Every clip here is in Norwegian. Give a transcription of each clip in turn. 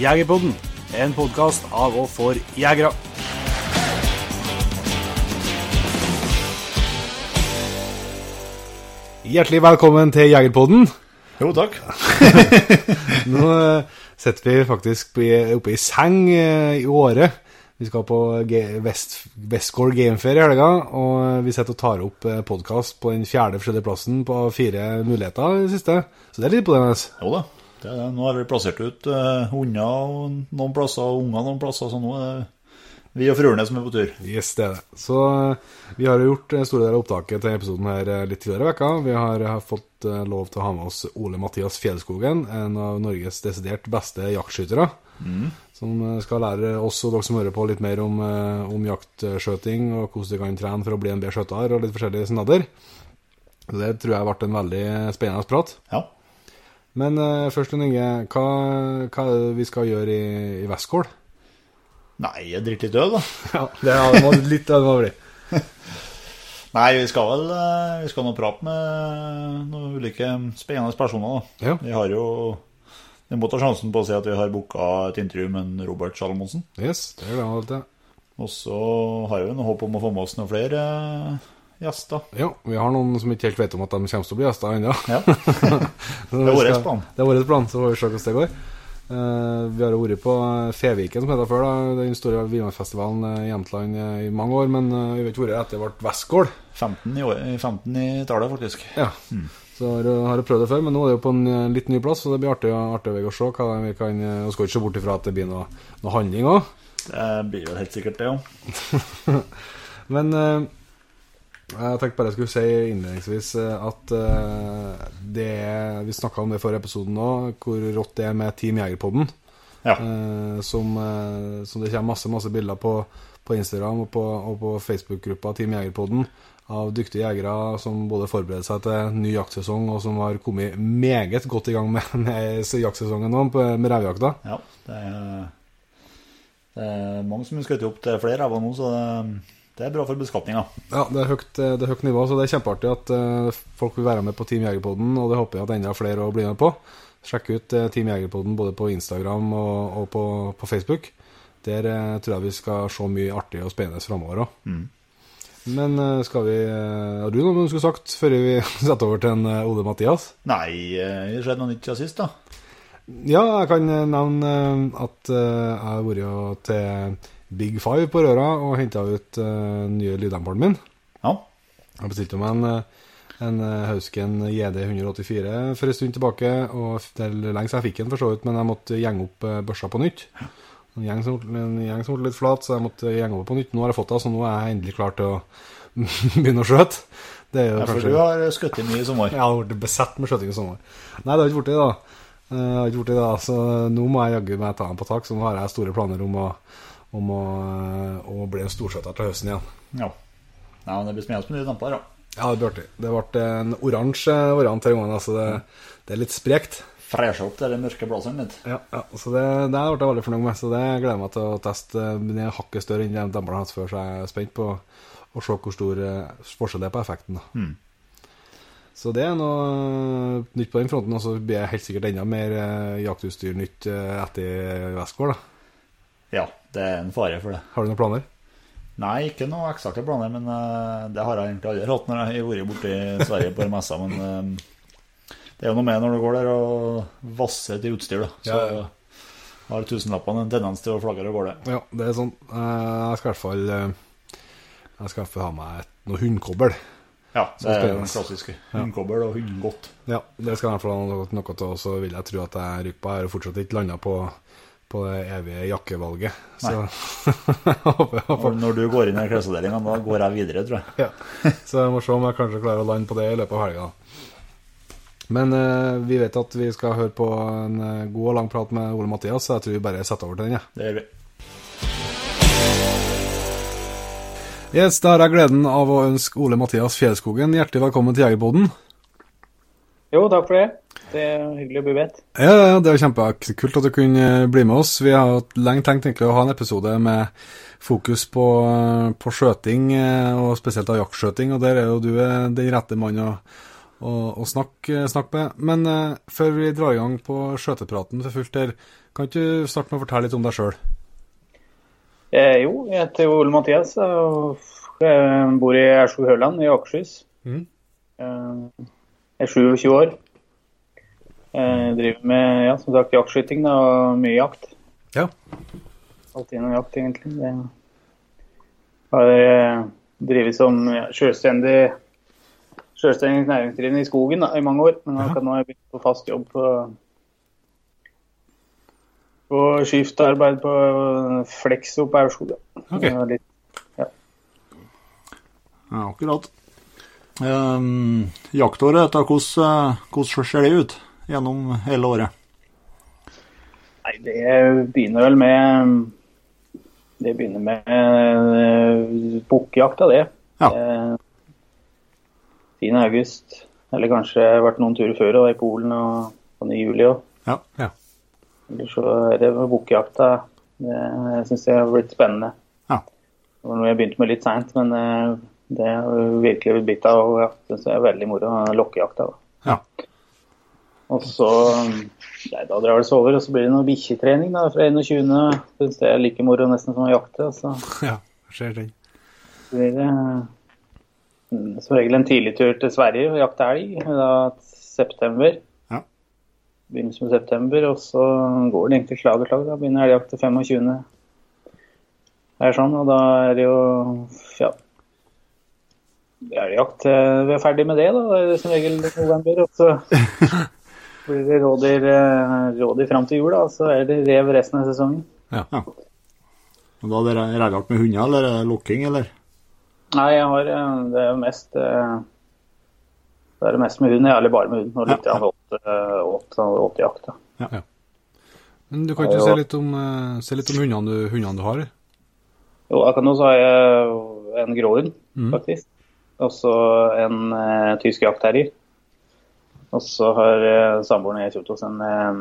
Jegerpodden, en podkast av og for jegere. Hjertelig velkommen til Jegerpodden. Jo, takk. Nå eh, sitter vi faktisk oppe i seng eh, i året. Vi skal på Ge- Gameferie Gamefair i helga, og vi sitter og tar opp podkast på den fjerde forskjellige plassen på fire muligheter i det siste. Så det er litt imponerende. Jo da. Det det. nå har vi plassert ut uh, hunder noen plasser, og unger noen plasser, så nå er det vi og fruene som er på tur. Yes, det er det. Så eh, vi har jo gjort en stor del av opptaket til episoden her eh, litt tidligere i vekka. Vi har, har fått uh, lov til å ha med oss Ole Mathias Fjellskogen, en av Norges desidert beste jaktskyttere. Som eh, skal lære oss og dere som hører på, litt mer om, uh, om jaktskjøting og hvordan du kan trene for å bli en bedre skjøter, og litt forskjellige snadder. Det tror jeg ble en veldig spennende prat. Ja. Men uh, først, og Inge, hva, hva er det vi skal gjøre i, i Westgård? Nei, jeg driter litt øl, da. Ja, det var litt det må det. Nei, vi skal vel eh, Vi skal nå prate med noen ulike spennende personer, da. Ja. Vi har jo Vi må ta sjansen på å si at vi har booka et intervju med en Robert Salomonsen. Yes, det er det alltid. Og så har vi noe håp om å få med oss noen flere gjester. Ja, vi har noen som ikke helt vet om at de kommer til å bli gjester ennå. Ja. det er vår plan. Det er vår plan, så får vi se hvordan det går. Uh, vi har vært på Feviken, som heter før, da, den store Vimannfestivalen eh, i Jämtland eh, i mange år, men uh, vi har ikke vært etter vårt Westgård. 15 i, år, 15 i tallet, faktisk. Ja. Så har, har jeg prøvd det før, men nå er det jo på en eh, litt ny plass, så det blir artig, artig å se hva vi kan eh, Vi skal ikke se bort ifra at det blir noe, noe handling òg. Det blir jo helt sikkert det, jo. Men eh, jeg tenkte bare jeg skulle si innledningsvis eh, at eh, det Vi snakka om det forrige episode nå, hvor rått det er med Team Jegerpodden. Ja. Eh, som, som det kommer masse masse bilder på på Instagram og på, på Facebook-gruppa Team Jegerpodden av dyktige jegere som både forbereder seg til ny jaktsesong, og som har kommet meget godt i gang med, med jaktsesongen nå, med revejakta. Ja, det er, det er mange som har skutt opp til flere av nå, så det, det er bra for beskatninga. Ja, det er, høyt, det er høyt nivå, så det er kjempeartig at eh, folk vil være med på Team Jegerpodden, og det håper jeg at enda flere å bli med på. Sjekk ut eh, Team Jegerpodden både på Instagram og, og på, på Facebook. Der eh, tror jeg vi skal se mye artig og spennende framover òg. Men eh, skal vi eh, Har du noe du skulle sagt før vi setter over til en Ode Ole Mathias? Nei, eh, det skjedde noe nytt siden sist, da. Ja, jeg kan eh, nevne eh, at eh, jeg har vært til Big Five på Røra og henta ut uh, nye lyddemperen min. Ja. Jeg bestilte meg en, eh, en eh, Hausken JD 184 for en stund tilbake. og Det er lenge siden jeg fikk den, for så vidt, men jeg måtte gjenge opp børsa på nytt. En gjeng som, en gjeng som ble litt flat, så jeg måtte gjenge opp på nytt. Nå har jeg fått det, så nå er jeg endelig klar til å begynne å skjøte. Det er jo Ja, for kanskje du har skutt mye i sommer. Jeg har blitt besatt med skjøting i sommer. Nei, det har ikke blitt det, da. Jeg har ikke gjort det, da. Så nå må jeg jaggu meg ta den på tak. Så nå har jeg store planer om å, om å, om å bli en storsetter til høsten igjen. Ja. Nei, men det blir spennende med nye damper, da. Ja, det blir artig. Det ble en oransje variant denne gangen, altså det, det er litt sprekt. Freshe opp det mørke blazeren litt. Ja, ja, så det, det ble jeg veldig fornøyd med, så det gleder jeg meg til å teste. Den er hakket større enn jeg har hatt før, så jeg er spent på å se hvor stor eh, forskjell det er på effekten. da. Så det er noe nytt på den fronten, og så blir jeg helt sikkert enda mer eh, jaktutstyr nytt eh, etter Westgård. da. Ja, det er en fare for det. Har du noen planer? Nei, ikke noen eksakte planer, men uh, det har jeg egentlig aldri hatt når jeg har vært borte i Sverige på messa. Men uh, det er jo noe med når du går der og vasser til utstyr, da. Så Ja, ja. har tusenlappene en tendens til å og går der. Ja, det er sånn. Uh, Jeg skal i hvert fall Jeg skal i hvert fall ha meg et, noe hundkobbel. Ja, det er den klassiske. Hundkobbel og hundgodt. Ja, det skal jeg i hvert fall ha noe, noe til, og så vil jeg tro at jeg rykker på. Jeg har fortsatt ikke landa på, på det evige jakkevalget. Så håper, jeg håper når du går inn i klesavdelinga, da går jeg videre, tror jeg. Ja. Så jeg må se om jeg kanskje klarer å lande på det i løpet av helga. Men eh, vi vet at vi skal høre på en eh, god og lang prat med Ole Mathias, så jeg tror vi bare setter over til den. Ja. Det gjør vi. Yes, Da har jeg gleden av å ønske Ole Mathias Fjellskogen hjertelig velkommen til Jegerboden. Jo, takk for det. Det er hyggelig å bli bedt. Ja, ja, det er kjempekult at du kunne bli med oss. Vi har lenge tenkt egentlig å ha en episode med fokus på, på skjøting, eh, og spesielt av jaktskjøting. Og der er jo du eh, den rette mannen å, å, å snakke, snakke med. Men uh, før vi drar i gang på skjøtepraten for fullt her, kan ikke du starte med å fortelle litt om deg sjøl? Eh, jo, jeg heter Ole Mathias og bor i Aurskog-Høland i Akershus. Mm. Eh, jeg er 27 år. Jeg driver med ja, som sagt, jaktskyting da, og mye jakt. Ja. Alltid noe jakt, egentlig. Det har eh, drevet som ja, selvstendig, selvstendig næringsdrivende i skogen da, i mange år. Men akkurat nå har jeg begynt på fast jobb på, på skiftarbeid på Flexo på Aurskog. da. Ok. Er litt- Ja, akkurat. Um, jaktåret, eh, hvordan ser det ut gjennom hele året? Nei, det begynner vel med Det begynner med uh, bukkjakta, det. Ja. Eh, 10. august. Eller kanskje vært noen turer før, og i Polen og og i juli òg. Ja. Ja. Eller så er det bukkjakta. Det jeg syns det har blitt spennende. Ja. Det var noe jeg begynte med litt seint, men eh, det har virkelig blitt bitt av. Og jeg syns det er veldig moro. Lokkejakta. Ja. Og så nei, Da drar det seg over, og så blir det noe bikkjetrening da, fra 21. Syns det er like moro nesten som å jakte. Så ja, det den. blir det mm, som regel en tidligtur til Sverige og jakte elg. Da september. Ja. Begynnelsen med september, og så går det egentlig slag og slag. Da begynner elgjakt til 25. Det er sånn, og da er det jo ja. Elgjakt vi er ferdig med det, da. Det er som regel november. Og så blir det rådyr, eh, rådyr fram til jul, da. Så er det rev resten av sesongen. Og da er det reljakt med hunder, eller er det lukking, eller? Nei, jeg har eh, Det er jo mest eh, Det er det mest med hund, eller bare med hund. Og litt Ja, ja, åt, åt, åt jakt. Da. Men du kan ikke Ja, se litt om, se litt om hundene du, hundene du har? Jo, akkurat nå så har jeg en gråhund, faktisk. faktisk. Og så en eh, tysk jaktterrier. Og så har eh, samboeren i Kjotos en eh,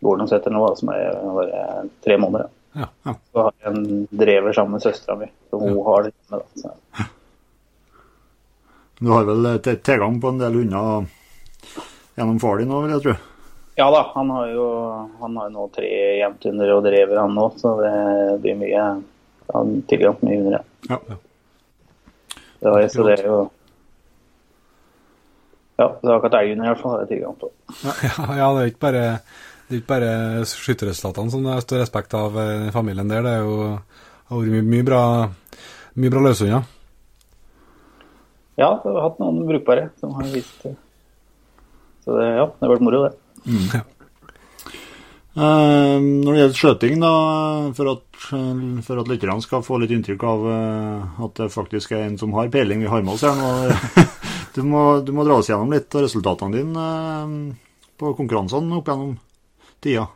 Gordonsetter nå, som er bare tre måneder. Ja. Ja. Ja. Så har jeg en drever sammen med søstera mi, så hun har det hjemme. Da. Så. Du har vel eh, tilgang på en del hunder gjennom far din nå, vil jeg tro? Ja da, han har jo han har nå tre jevnthunder og drever han nå, så det blir mye han tilgang på mye hunder. ja. Ja. Det jeg, så det er jo Ja, det har akkurat elghunder i hvert fall har jeg tilgang på. Ja, ja, det er ikke bare det er ikke bare skytterresultatene som det står respekt av eh, i familien der. Det er jo har vært mye, mye bra mye bra løshunder. Ja, vi har hatt noen brukbare som har vist. Så det, ja, det har vært moro, det. Eh, når det gjelder skjøting, da, for at, for at lytterne skal få litt inntrykk av eh, at det faktisk er en som har peiling vi har med oss her nå Du må, du må dra oss gjennom litt av resultatene dine eh, på konkurransene opp gjennom tida.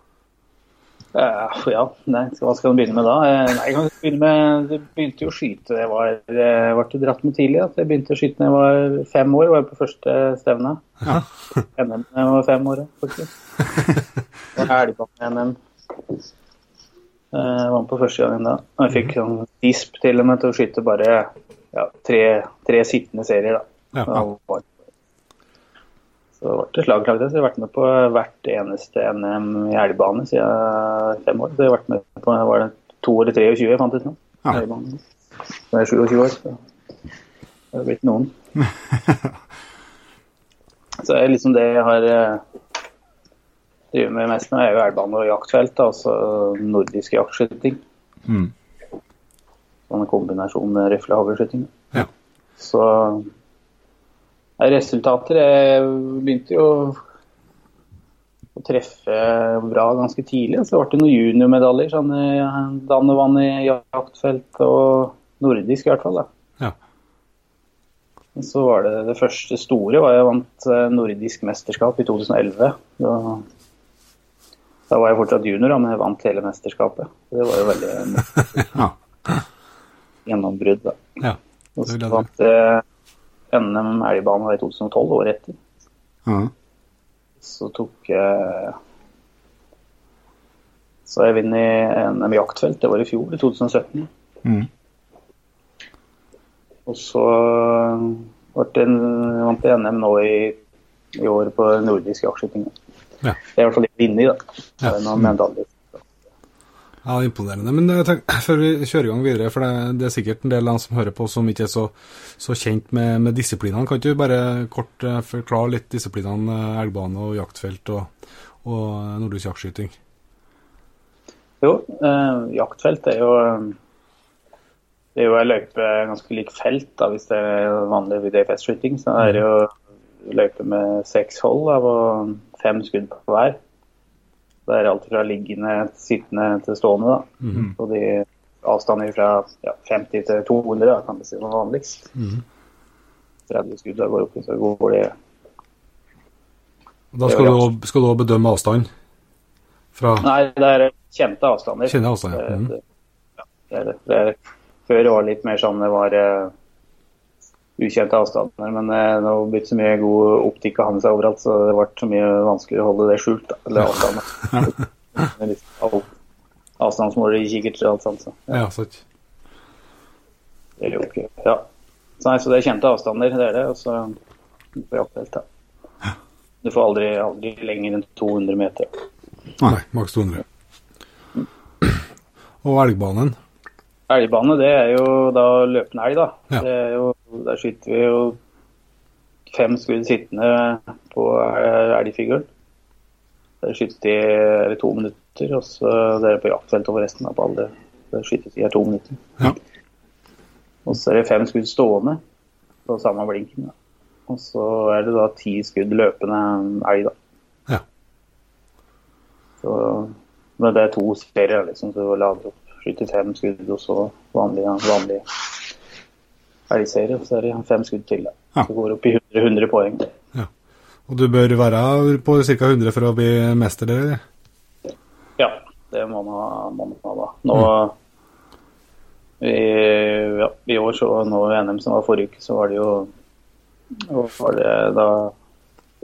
Uh, ja, nei, hva skal man begynne med da? Eh, Nei, jeg kan begynne med, jeg begynte jo å skyte jeg var, jeg ble dratt med tidlig. At jeg begynte å skyte da jeg var fem år, var jeg på første stevne. NM da jeg var fem år, ja, faktisk. Og elgbane-NM. Jeg var på første gangen da. Og jeg fikk sånn disp til og med til å skyte bare ja, tre, tre sittende serier. da. Ja. ja. Så det ble det. Så jeg har vært med på hvert eneste NM i elgbane siden fem år. Så jeg har vært med på var det to eller 23 jeg fant ut nå. Ja. Elgbane. Så jeg er 27 år, så det har blitt noen. så det er liksom det jeg har driver med mest nå, er jo elgbane og jaktfelt. Altså nordisk jaktskyting. Mm. Sånn en kombinasjon med rifle- og hagleskyting. Ja. Så resultater Jeg begynte jo å treffe bra ganske tidlig. Så ble det noen juniormedaljer. Sånn, eh, Dannevann i jaktfelt og nordisk i hvert fall. da. Ja. Så var det det første store var jeg vant eh, nordisk mesterskap i 2011. Da, da var jeg fortsatt junior, da, men jeg vant hele mesterskapet. Det var jo veldig Ja. Ja. gjennombrudd. da. Det Og så vil jeg NM elgbane i 2012, året etter. Mm. Så tok jeg Så jeg vunnet NM jaktfelt, det var i fjor, i 2017. Mm. Og så ble en, vant jeg NM nå i i år på nordisk jaktskyting. Ja. Det er i hvert fall det vi inne i, da. Ja. Det er noen medaljer. Ja, imponerende. Men jeg tenker, før vi kjører i gang videre, for det, det er sikkert en del av dem som hører på som ikke er så, så kjent med, med disiplinene. Kan ikke du bare kort eh, forklare litt disiplinene eh, elgbane og jaktfelt og, og eh, nordisk jaktskyting? Jo, eh, jaktfelt er jo eh, det er jo ei løype ganske lik felt, da, hvis det er vanlig VDFS-skyting. Så er det jo løype med seks hold av og fem skudd på hver. Det er alt fra liggende, sittende til stående. da. Og de avstander fra ja, 50 til 200 da, kan vi si som vanligst. 30 skudd, går opp, så går det Da skal du, skal du også bedømme avstand fra Nei, det er kjente avstander. Kjente avstander, mm -hmm. det- ja, det det. Det før det var litt mer sånn det var eh, ukjente avstander, men det har blitt så mye god optikk av seg overalt, så det ble så mye vanskeligere å holde det skjult. Da, eller er alt- Avstandsmåler i kikkert og alt sånt. Så. Ja, sant. Det er jo ikke Ja. Så, nei, så det er kjente avstander, det er det. Og så på jaktfelt, da. Du får aldri, aldri lenger enn 200 meter. Nei, maks 200. Og elgbanen. Elgbane, det er jo da løpende elg, da. Ja. Det er jo, der skyter vi jo fem skudd sittende på eh, elgfiguren. Der skytes de eller to minutter, og så det er på jaktfelt over resten av alle. Der skytes de i to minutter. Ja. Og så er det fem skudd stående på samme blinken. Da. Og så er det da ti skudd løpende elg, da. Ja. Så, men det er to serier, liksom, så du lader opp. Skyter fem skudd, og så vanlig, vanlig elgserie. Så er det fem skudd til. Ja. Så går det opp i 100, 100 poeng. ja. Og du bør være på ca. 100 for å bli mester, eller? Ja, det må man man ha da. Nå i, ja, I år, så nå i NM som var forrige uke, så var det jo var det da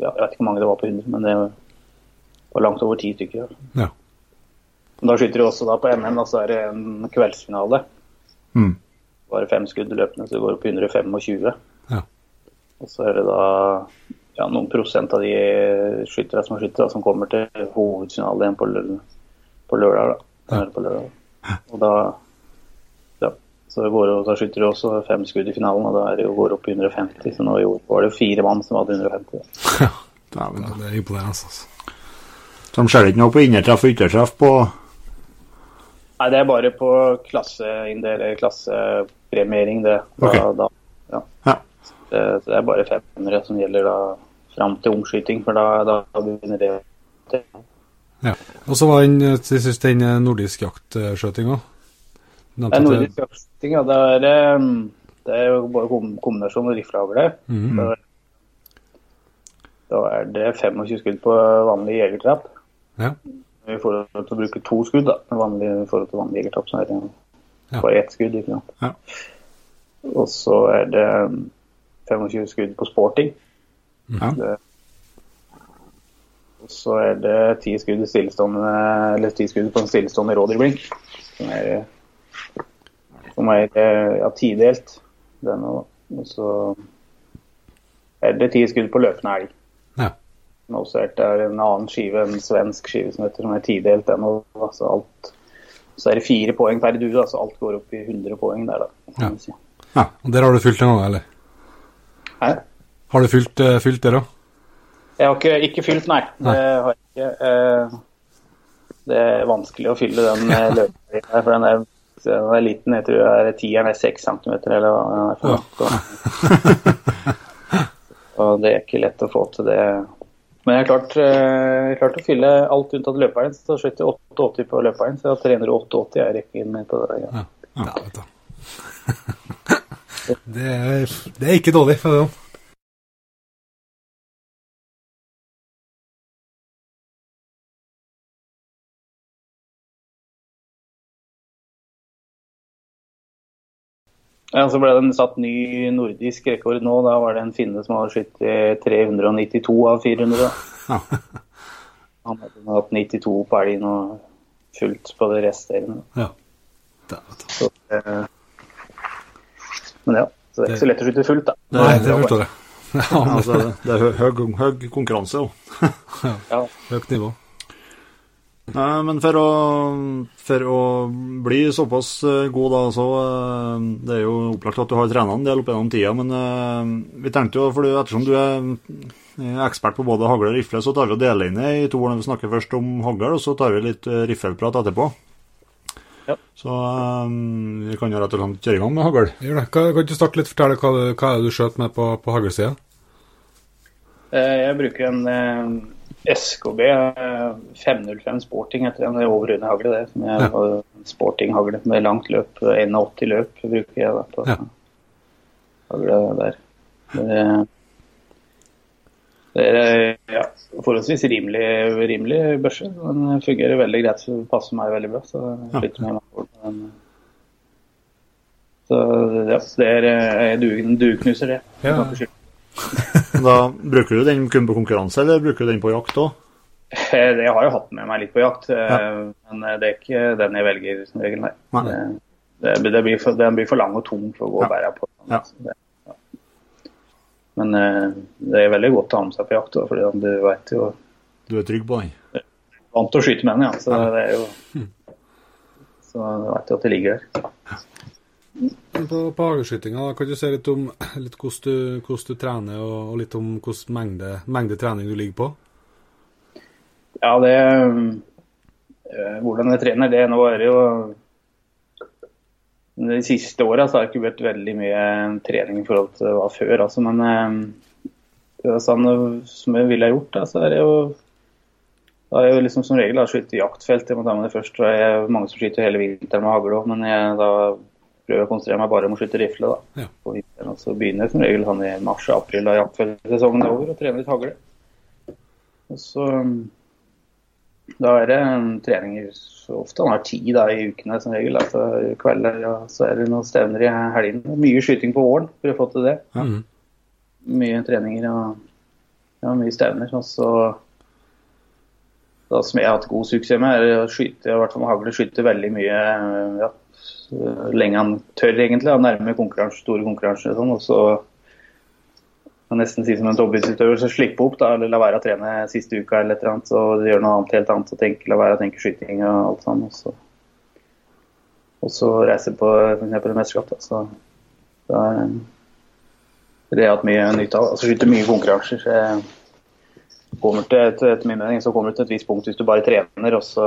ja, Jeg vet ikke hvor mange det var på 100, men det var langt over ti stykker. Ja. Men Da skyter du også da på NM, og så er det en kveldsfinale. Mm. Bare fem skudd løpende, så det går opp i 125. Ja. Og så er det da ja, noen prosent av de skytterne som skytter, da, som kommer til hovedfinale igjen på, lø- på lørdag. Da. Ja. på lørdag. Og da ja, så det går, da skytter du også fem skudd i finalen, og da er det jo går opp i 150. Så nå i år var det jo fire mann som hadde 150. Ja, det er imponerende, altså. De skjønner ikke noe på innertreff og yttertreff på Nei, det er bare på klasseinndel, klassepremiering, det. Da, okay. da, ja. Ja. Det, det er bare femmere som gjelder da fram til omskyting, for da, da begynner det Ja. Og så var den til sist den eh, nordisk jaktskjøtinga. Nordisk jaktskyting, ja. Det er, eh, det er jo bare kom kombinasjon med riflehagle. Mm Da- Da er det 25 skudd på vanlig jegertrapp. Ja. I forhold til å bruke to skudd, da. Vanlig, I forhold til vanlig jegertrapp så er det Ja. bare ett skudd. ikke sant? Ja. Og så er det um, 25 skudd på sporting. Ja. Det, og så er det ti skudd, i stillestående, eller 10 skudd på en stillestående rådyrblink. Som er, som er ja, tidelt. Og så er det ti skudd på løpende elg. Ja. Men er en annen skive, en svensk skive som heter som er tidelt. ennå. altså alt, så er det fire poeng per due, så alt går opp i 100 poeng der, da. Ja. Si. ja. Og der har du fylt en gang, eller? Hæ? Har du fylt, uh, fylt det, da? Jeg har ikke, ikke fylt, nei. Nei. Det har jeg ikke. Uh, Det er vanskelig å fylle den eh, løperen der, for den er, den er liten. Jeg tror er tieren er seks centimeter, eller hva den er for. Så, og det er ikke lett å få til det. Men jeg klarte, klart, eh, jeg har klart å fylle alt unntatt løperen. Så skjøt jeg 88 på løperen, så jeg trener 88 jeg rekker inn på det. Ja. Ja, det, er, det er ikke dårlig, for det Ja, så ble det satt ny nordisk rekord nå. Da var det en finne som hadde skutt 392 av 400. Han hadde hatt 92 på elgen og fullt på det resterende. Ja. Det. Så, eh, men ja, så det er ikke så lett å skyte fullt, da. Nei, det forstår jeg. altså, det er høy, høy konkurranse òg. Ja. Høyt nivå. Nei, men for å, for å bli såpass eh, god, da, så eh, Det er jo opplagt at du har trena en del opp gjennom tida, men eh, vi tenkte jo, for ettersom du er eh, ekspert på både hagle og rifle, så tar vi og deler inn det i to når vi snakker først om hagl, og så tar vi litt rifleprat etterpå. Ja. Så eh, vi kan jo rett og slett kjøre i gang med hagl. Gjør det. Kan, kan du starte litt fortelle hva, hva er det du skjøt med på, på haglsida? Eh, Jeg bruker en eh, SKB eh, 505 Sporting heter den. Det er over under hagle, det. Som jeg, Ja. Sporting-hagle med langt løp. 81 løp bruker jeg da på Ja. hagle der. Det er, det er eh, ja, forholdsvis rimelig, rimelig børse. Den fungerer veldig greit, så passer meg veldig bra. Så jeg ja. med meg den. Så ja, det er jeg du, dueknuser, det. Ja. Da Bruker du den kun på konkurranse, eller bruker du den på jakt òg? Eh, Jeg har jo hatt med meg litt på jakt, eh, Ja. men eh, det er ikke den jeg velger som regel, nei. Nei. Det, det, blir for, den blir for lang og tung for å gå Ja. og bære på. Ja. Men det er veldig godt å ha med seg på jakt, for du vet jo Du er trygg på den? Vant til å skyte med den, ja. Så det er jo Så du vet jo at det ligger der. På, på hagelskytinga, kan du si litt om litt hvordan, du, hvordan du trener, og, litt om hvilken mengde, mengde trening du ligger på? Ja, det eh, Hvordan jeg trener, det nå er jo De siste åra har det ikke vært veldig mye trening i forhold til det var før, altså. Men eh, det er sånn som jeg ville gjort, da, så er det jo da er jeg liksom som regel skutt jaktfelt. Jeg må ta med det først. Jeg er mange som skyter hele vinteren med hagle òg, men jeg da prøver å konsentrere meg bare om å slutte rifle. da. Ja. Og Så begynner jeg som regel han i mars-april da jaktfeltsesongen er over, og trener litt hagle. Og så da er det en treninger så ofte han har ti da, i ukene som regel. Altså kvelder, og så er det noen stevner i helgene. Mye skyting på våren for å få til det. Ja. Mhm. Mye treninger og ja, mye stevner. Og så det som jeg har hatt god suksess med, er å skyte i hvert fall med hagle, skyte veldig mye ja, lenge han tør, egentlig. og nærmer konkurranse, store konkurranser og sånn. Og så kan nesten si som en toppidrettsutøver, så slippe opp, da, eller la være å trene siste uka eller et eller annet, og gjøre noe annet helt annet og tenke, la være å tenke skyting og alt sånn. Og så, og så reise på et mesterskap. Da. Så er det har jeg hatt mye nytte av. Altså skyter mye konkurranser. Så jeg kommer til, et- etter min mening så kommer du til et visst punkt hvis du bare trener. Og så,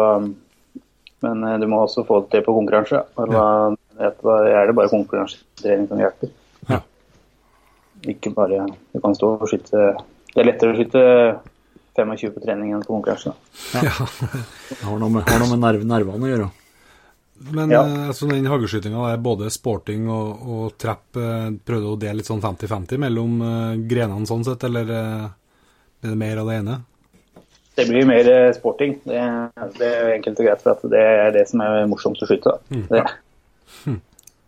men eh, du må også få det til på konkurranse. Og da, da er det bare konkurransetrening som hjelper. Ja. Ikke bare Du kan stå og skyte Det er lettere å skyte 25 på trening enn på konkurranse. Da. Det har noe med, har noe med nerv, nervene å gjøre. Men Ja. eh, altså, den hageskytinga er både sporting og, og trapp. Eh, prøvde du å dele litt sånn 50-50 mellom uh, grenene sånn sett, eller uh, er det mer av det ene? Det blir mer eh, sporting. Det, det er enkelt og greit, for at det er det som er morsomt å skyte. Da. Det.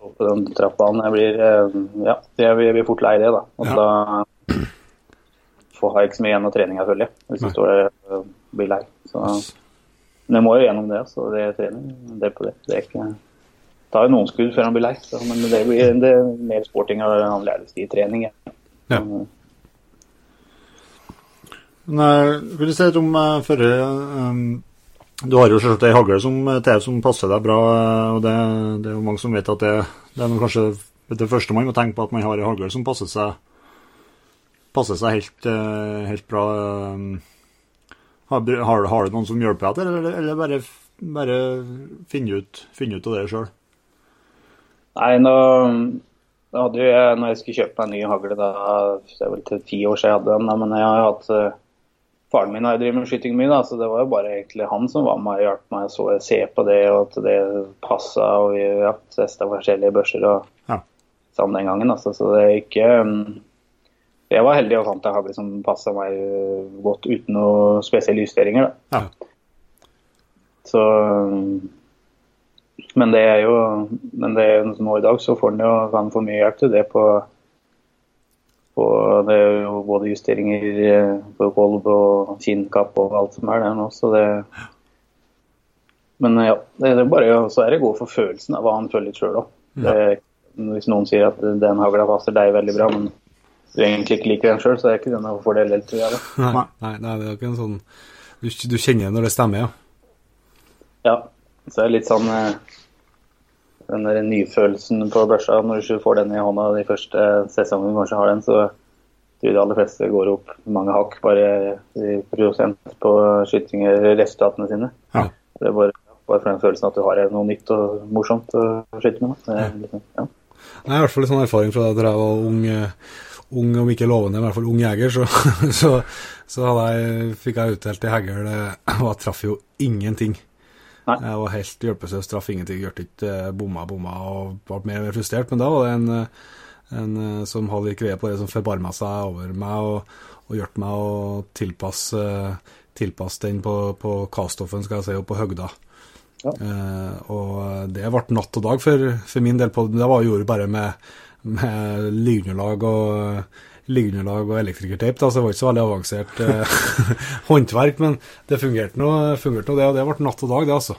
Og på den trappbanen jeg blir eh, Ja, jeg blir jeg blir fort lei det, da. Og Ja. da får jeg ikke så mye igjen av treninga, føler jeg. Hvis du står der og blir lei. Så men jeg må jo gjennom det, så det er trening. Det er på det. Det er ikke tar jo noen skudd før han blir lei, så, men det blir det er mer sporting og han læres i trening. Ja. Ja. Men eh, vil du si litt om uh, forrige um, Du har jo selvsagt ei hagle som, eh, som passer deg bra, eh, og det, det er jo mange som vet at det, det er kanskje det første man må tenke på, at man har ei hagle som passer seg passer seg helt, eh, helt bra. eh. har, har, har du noen som hjelper deg til, eller, eller bare, bare finne ut, finne ut av det sjøl? Nei, nå, hadde jo jeg, når jeg skulle kjøpe meg en ny hagle, da, det er vel til ti år siden jeg hadde den, men jeg har jo hatt eh, Faren min har drevet med skyting mye, da, så det var jo bare egentlig han som var med og hjalp meg så jeg se på det, og at det passa, og vi ja, testa forskjellige børser og Ja. sånn den gangen. Altså, så det er ikke um, Jeg var heldig og fant en hagle som passa meg godt uten noen spesielle justeringer. Da. Ja. Så um, men det er jo men det er jo nå i dag så får han jo kan få mye hjelp til det på, på Det er jo både justeringer eh, på kolb og kinnkapp og alt som er der nå, så det Men ja, det er bare så er det god for følelsen av hva han føler sjøl òg. Hvis noen sier at den hagla passer deg veldig bra, men du egentlig ikke liker den sjøl, så er det ikke den fordel helt, tror jeg. Nei, nei, nei, det er ikke en sånn Du, du kjenner når det stemmer, ja. Ja. Så er det litt sånn eh, den der nyfølelsen på børsa når du får den i hånda de første sesongene du kanskje har den, så tror jeg de aller fleste går opp mange hakk bare i prosent på skytinger, resultatene sine. Ja. Det er bare, bare for den følelsen at du har noe nytt og morsomt å skyte med. Det er liksom, ja. Jeg har i hvert fall litt sånn erfaring fra da jeg var ung, eh, ung om ikke lovende, men i hvert fall ung jeger, så, så, så jeg, fikk jeg utdelt i hagl og jeg traff jo ingenting. Nei. Jeg var helt hjelpeløs, traff ingenting, gjorde ikke eh, bomma, bomma og ble mer og mer frustrert. Men da var det en, eh, en eh, som hadde litt greie på det, som forbarma seg over meg og, og hjalp meg å tilpasse, tilpasse den på, på castoffen, skal jeg si, og på høgda. Ja. Eh, og det ble natt og dag for, for min del. på Det var gjorde bare med, med liggeunderlag og liggeunderlag og elektrikerteip, så det var ikke så veldig avansert eh, håndverk, men det fungerte nå, fungerte nå det, og det ble natt og dag, det, altså.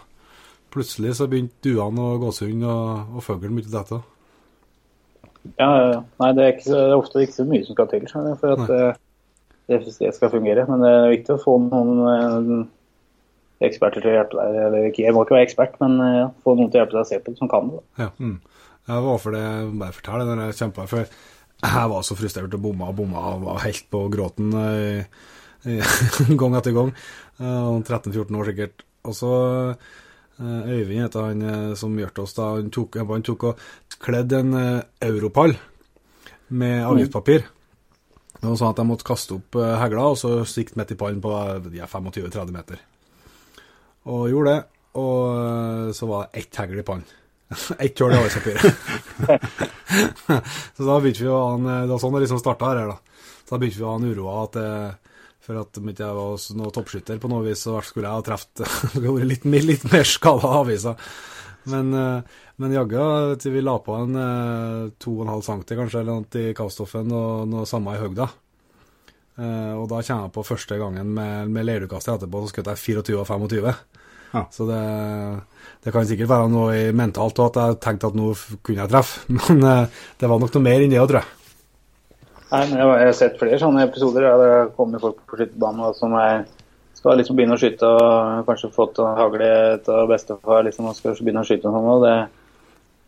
Plutselig så begynte duene og gåsehund og, og fuglen begynte å dette. Ja. Nei, det er, ikke, det er ofte ikke så mye som skal til for at nei. det, det skal fungere. Men det er viktig å få noen eh, eksperter til å hjelpe deg. Eller ikke, jeg må ikke være ekspert, men eh, ja, få noen til å hjelpe deg å se på det som kan det. Ja. Mm. Jeg var for det, bare fortell det når jeg kjempa, for jeg var så frustrert og bomma og bomma og var helt på gråten eh, eh, gang etter gang. Eh, 13-14 år sikkert. Og så eh, Øyvind heter han eh, som hjalp oss da, han tok, han tok og kledde en eh, europall med avgiftspapir. Det var sånn at jeg måtte kaste opp eh, hegla og så sikte midt i pallen på eh, 25-30 meter. Og gjorde det. Og eh, så var det ett hegl i pannen. Ett hull i avisapiret. så da begynte vi å ha en Det var sånn det liksom starta her, da. Så da begynte vi å ha en uroa at det, for at om ikke jeg var noen toppskytter på noe vis, så skulle jeg ha truffet vært litt, litt mer skada av avisa. Men, eh, men jaggu, til vi la på en eh, 2,5 cm kanskje, eller noe i kavstoffen og noe samme i høgda. Eh, og da kommer jeg på første gangen med, med leirdukaster etterpå, så skjøt jeg 24 av 25. Ja. Så det, det kan sikkert være noe mentalt òg, at jeg tenkte at nå kunne jeg treffe. Men eh, det var nok noe mer enn det òg, tror jeg. Nei, men jeg har- jeg har sett flere sånne episoder der det kommer folk på skytebanen som er, skal liksom begynne å skyte og kanskje fått en hagle av bestefar liksom, og skal begynne å skyte og sånn. Og det,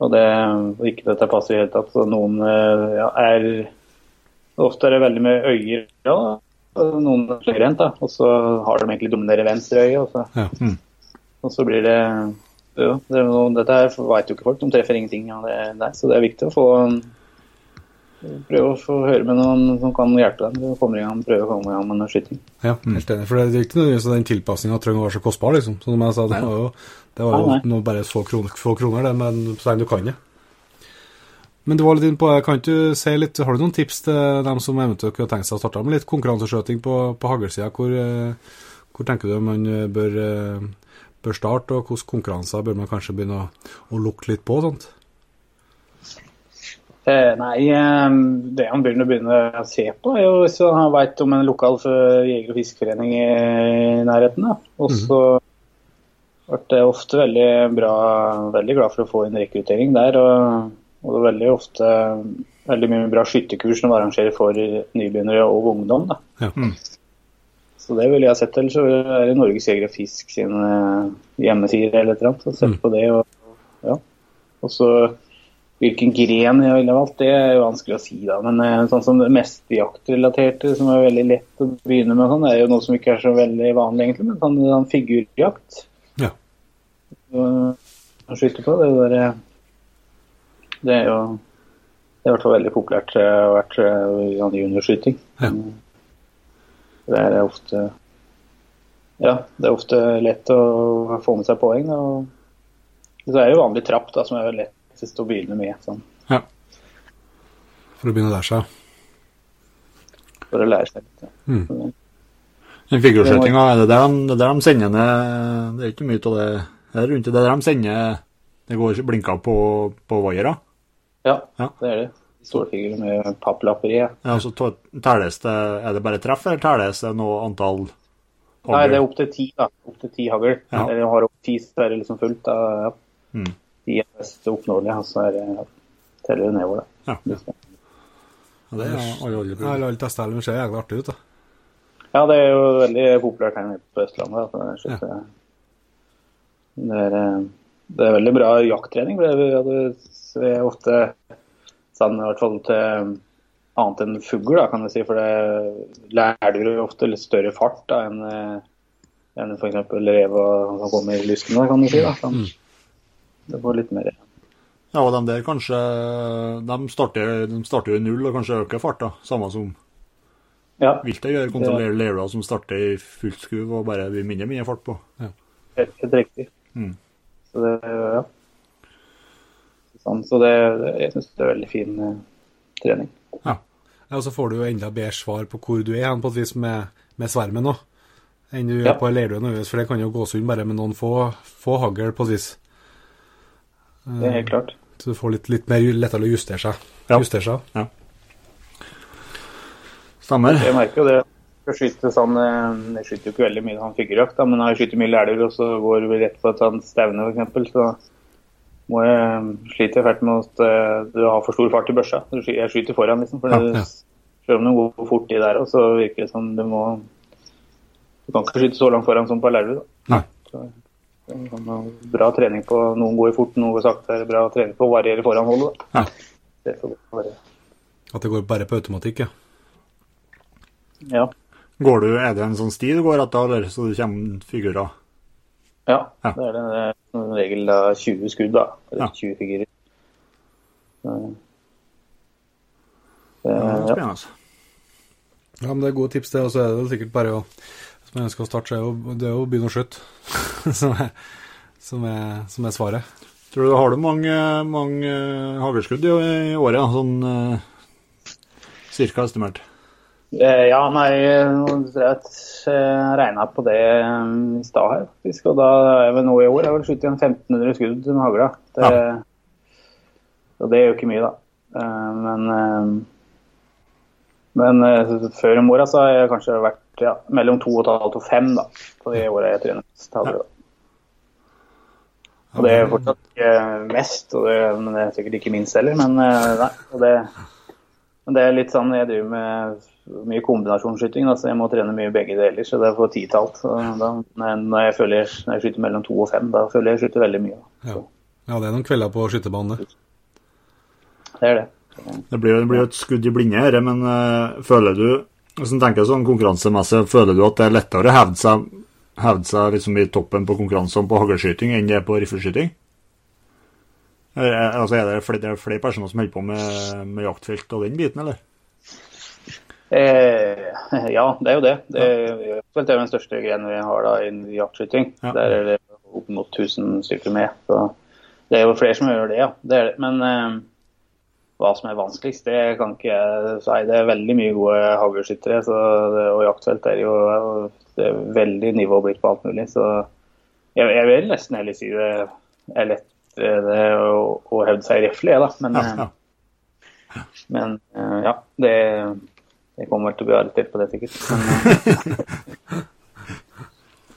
og det og ikke dette passer i det hele tatt. Så noen eh, ja, er Ofte er det veldig med øyer, ja. og Noen er da. Og så har de egentlig dominerer venstre øye. Og så, Ja. Og så blir det jo, det noe, Dette her vet jo ikke folk. De treffer ingenting av det der. Så det er viktig å få prøve å få høre med noen som kan hjelpe dem. til å komme i gang, prøve å komme i gang med noe skyting. Ja, helt enig. For det er ikke nødvendigvis at den tilpasninga trenger å være så kostbar, liksom. Som jeg sa, det var jo, det var jo nei. bare få kroner, få kroner, det, men så lenge du kan det. Men du var litt inne på, kan du si litt, har du noen tips til dem som eventuelt kunne tenkt seg å starte med litt konkurranseskjøting på, på haglsida? Hvor, eh, hvor tenker du man bør, eh, bør starte, og hvilke konkurranser bør man kanskje begynne å, å lukte litt på? sånt? Eh, nei, eh, det han begynner å begynne å se på, er jo hvis han vet om en lokal jeger- og fiskeforening i nærheten. Da. Og så ble det ofte veldig bra, veldig glad for å få inn rekruttering der. Og, og det er veldig ofte veldig mye bra skytterkurs som arrangerer for nybegynnere og ungdom. Da. Ja. Så det ville jeg sett. Eller så er det Norges Jeger og Fisk sin hjemmesider hjemmeside eller et eller annet. Og sett på det. Og, ja. og så hvilken gren jeg ville valgt, det er jo vanskelig å si. da, Men eh, sånn som det mest jaktrelaterte, som er veldig lett å begynne med, sånn, er jo noe som ikke er så veldig vanlig, egentlig. Men sånn, sånn figurjakt Ja. å skyte på, det er bare Det er jo det er i hvert fall veldig populært å har vært eh, i juniorskyting. Ja. Det er ofte Ja, det er ofte lett å få med seg poeng. Og så er det jo vanlig trapp, da, som er lettest å begynne med. Sånn, ja. For å begynne der, så seg. for å lære seg litt. Ja. Mm. Den figurskytinga, er det der de, er der de sender ned Det er ikke mye av det her rundt. Det er der de sender Det går blinker på, på vaiere. Ja, Ja. det er det. Stålfigurer med papplapper i. Ja. Ja, så telles det Er det bare treff, eller telles det noe antall Nei, det er opp til ti, da. Opp til ti hagl. Ja. Eller har opp ti, så er det liksom fullt. Da, ja. Mm. De er mest oppnåelige, og så er det teller det nedover. Da. Ja. Ja, det er alle testa det, men ser jævlig artig ut. da. Ja, det er jo veldig populært her nede på Østlandet. det er skyte- Det, er, eh, det er veldig bra jakttrening. for det er- det er ofte sånn, i hvert fall til annet enn fugl, da, kan jeg si. For det lærer du ofte litt større fart da, enn eh, enn f.eks. rev og- som kommer i lysken, da, kan du si. da. Sånn. Det får litt mer Ja, og de der kanskje De starter, de starter jo i null og kanskje øker farta, samme som Ja, viltet gjør, kontra ja. lerua som starter i fullt skuv og bare blir mindre mindre fart på. helt, helt riktig. Mm. Så det, ja. Sånn, så det, jeg syns det er veldig fin eh, trening. Ja, og så får du jo enda bedre svar på hvor du er på et vis med, med svermen òg, enn du Ja. gjør på leirduet nødvendigvis, for det kan jo gås unna bare med noen få, få hagl, på et vis. Det er helt klart. Så du får litt, litt mer lettere å justere seg. Ja. Justere seg. Stemmer. Jeg merker jo det. Jeg skyter sånn, eh, jeg skyter jo ikke veldig mye han fikk da, men jeg skyter mye elger og så går vi rett på et sånt stevne f.eks., så må jeg sliter fælt med at eh, du har for stor fart i børsa. Jeg skyter foran, liksom. For Ja, ja. selv om du går fort i der, òg, så virker det som du må Du kan ikke skyte så langt foran som på er sånn, bra trening på Noen går fort, noen går sakte. Bra trening på å variere foranholdet. holdet. Ja. Det bare At det går bare på automatikk, ja. Ja. Går du, Er det en sånn sti du går etter, eller så det kommer figurer? Ja, Ja. det er det. Det er regel av 20 skudd, da. Eller Ja. 20 figurer. Så, Ja, eh, ja. Spennende. Ja, men det er gode tips, det. Og så er det vel sikkert bare å Hvis man ønsker å starte, så er det jo å begynne å skyte som, som, som er svaret. Tror du, Har du mange, mange haglskudd i, i året? Sånn eh, cirka estimert? Eh, ja, nei, jeg at regna på det eh, i stad her, faktisk. Og da er vel nå i år jeg har vel skutt igjen 1500 skudd med hagla. Det, Og det er jo ikke mye, da. Eh, men eh, men eh, før om åra så har jeg kanskje vært ja, mellom 2,5 og et halvt og fem, da. På de åra jeg trener mest Ja. Og det er fortsatt ikke mest, det, men det er sikkert ikke minst heller. Men, eh, nei, og det, men det er litt sånn jeg driver med mye kombinasjonsskyting, da, så jeg må trene mye begge deler. Så det er for ti til da, når, jeg føler, når jeg skyter mellom to og fem, da føler jeg jeg skyter veldig mye. Ja. ja, det er noen kvelder på skytebanen. det. Det er det. Det blir, det blir jo et skudd i blinde her, men uh, føler du Hvis en tenker sånn konkurransemessig, føler du at det er lettere å hevde seg, hevde seg liksom i toppen på konkurransene på haglskyting enn det er på riffelskyting? Er- altså, er det flere, det er flere personer som holder på med, med jaktfelt og den biten, eller? Eh, ja, det er jo det. Det er, det er den største grenen vi har da innen jaktskyting. Ja. Der er det opp mot 1000 stykker med. Så det er jo flere som gjør det, ja. Det det. Men eh, hva som er vanskeligst, det kan ikke jeg si. Det er veldig mye gode haglskyttere, og jaktfelt er jo det er veldig nivå blitt på alt mulig. Så jeg, jeg vil nesten heller si det er lettere det å, å hevde seg i rifle, da. Men, Ja, ja. eh, men eh, ja, det, det, kommer vel til å bli arrestert på det, sikkert. Men,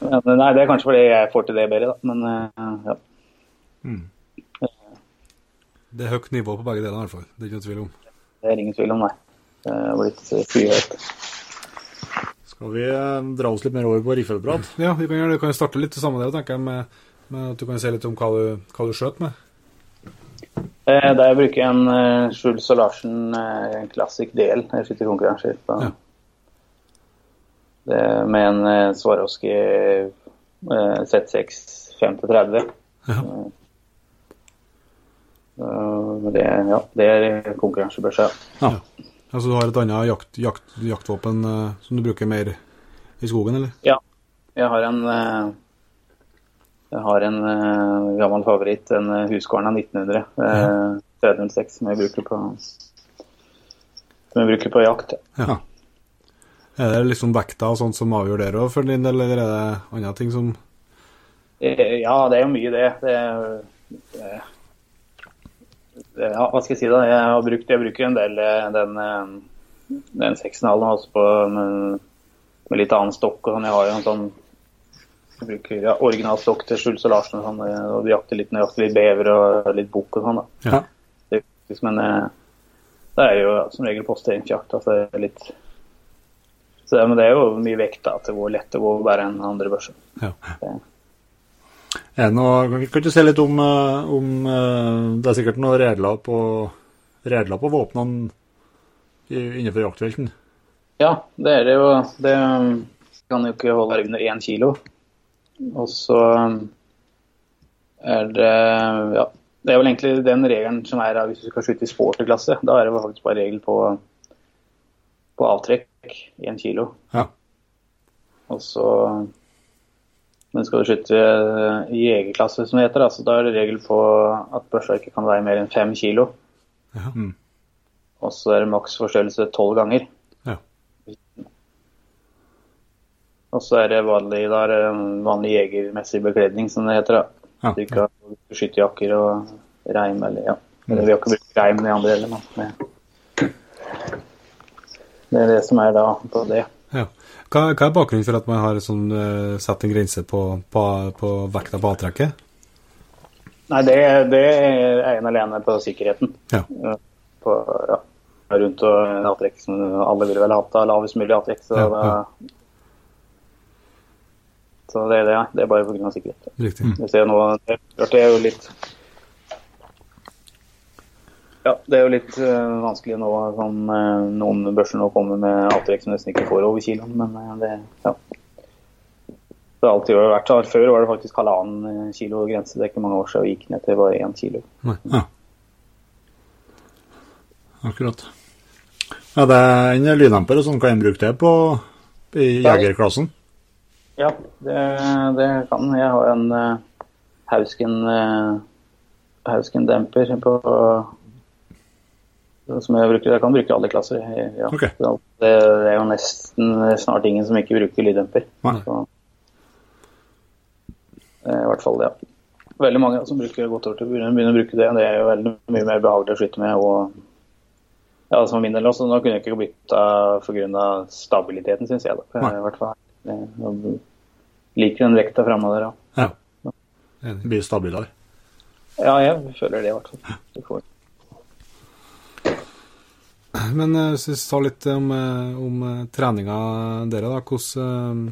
eh, men, nei, det er kanskje fordi jeg får til det bedre, da. Men eh, ja. Det er høyt nivå på begge deler, i hvert fall. Det er ikke noe tvil om. Det er ingen tvil om, nei. Det er blitt eh, skyhøyt. Skal vi eh, dra oss litt mer over på riffelprat? Ja, vi kan gjøre det. Vi kan starte litt sammen der, tenker jeg, med, med at du kan si litt om hva du, hva du skjøt med. Eh, da jeg bruker en uh, Schulz og Larsen uh, Classic del når jeg skyter konkurranser. Så. Ja. Med en uh, Swarovski uh, Z6 5-30. Ja. Det, ja, det er konkurransebørsa. Ja. Altså du har et annet jakt, jakt, jaktvåpen eh, som du bruker mer i skogen, eller? Ja. Jeg har en jeg har en uh, gammel favoritt, en uh, Husqvarna 1900. Uh, 306 som jeg bruker på som jeg bruker på jakt. Ja. Er det liksom vekta og sånt som avgjør det for din del, eller er det andre ting som Eh, Ja, det er jo mye det. det, det ja, hva skal jeg si da? Jeg har brukt, jeg bruker en del eh, den, den 6,5 også på med, med litt annen stokk og sånn. Jeg har jo en sånn bruker ja, originalstokk til Schulz og Larsen og sånn. Og de jakter litt, jeg litt bever og litt bukk og sånn. da. Ja. Det men eh, det er jo som regel posteringsjakt. Altså litt så det, men det er jo mye vekt da, det går lett å gå bare en andre børse. Ja. Det, Er det kan du si litt om, eh, om eh, Det er sikkert noen regler på, regler på våpnene innenfor jaktfelten? ja, det er det jo. Det kan jo ikke holde under én kilo. Og så er det Ja. Det er vel egentlig den regelen som er hvis du skal skyte i sporterklasse. Da er det faktisk bare regel på, på avtrekk én kilo. Ja. Og så Men skal du skyte i jegerklasse, som det heter, da, da er det regel på at børsa ikke kan veie mer enn fem kilo. Ja. Mm. Og så er det maks forstørrelse tolv ganger. Ja. Og så er det vanlig, da er vanlig jegermessig bekledning, som det heter. da. Ja. Du ikke skyte skytterjakker og reim eller ja. Eller vi har ikke brukt reim i andre heller, men det, er det som er da på det. Ja. Hva, hva er bakgrunnen for at man har sånn, uh, satt en grense på, på, på vekta på avtrekket? Nei, det, det er ene alene på sikkerheten. Ja. På, ja, rundt og avtrekk som alle ville vel hatt av lavest mulig avtrekk. Så, Ja, ja. Så det er det, ja. Det er bare pga. sikkerhet. Riktig. Vi ser nå, det, det er jo litt Ja, det er jo litt uh, vanskelig nå. Sånn, uh, noen børser nå kommer med avtrekk som nesten ikke får over kiloen, men uh, det ja. Det har alltid vært sånn. Før var det faktisk halvannen kilo grense. Det er ikke mange år siden vi gikk ned til bare én kilo. Ja. Akkurat. Ja, det er en lyddemper og sånn. Kan en bruke det på i jegerklassen? Ja, det, det kan jeg. har en uh, Hausken, uh, Hausken-demper på som jeg bruker. Jeg kan bruke alle klasser. Ja. Okay. Det, det er jo nesten snart ingen som ikke bruker lyddemper. Så, er I hvert fall det, ja. Veldig mange som bruker godt over til å bruke det. Det er jo veldig mye mer behagelig å skyte med. og ja, som min del også, Nå kunne jeg ikke bytta pga. stabiliteten, syns jeg. da. I hvert fall. Liker den vekta framme der. Ja. Ja. Enig. Blir stabilere. ja, jeg føler det i hvert fall. Du får. Men eh, hvis vi tar litt om, eh, om eh, treninga dere, da. Hvordan,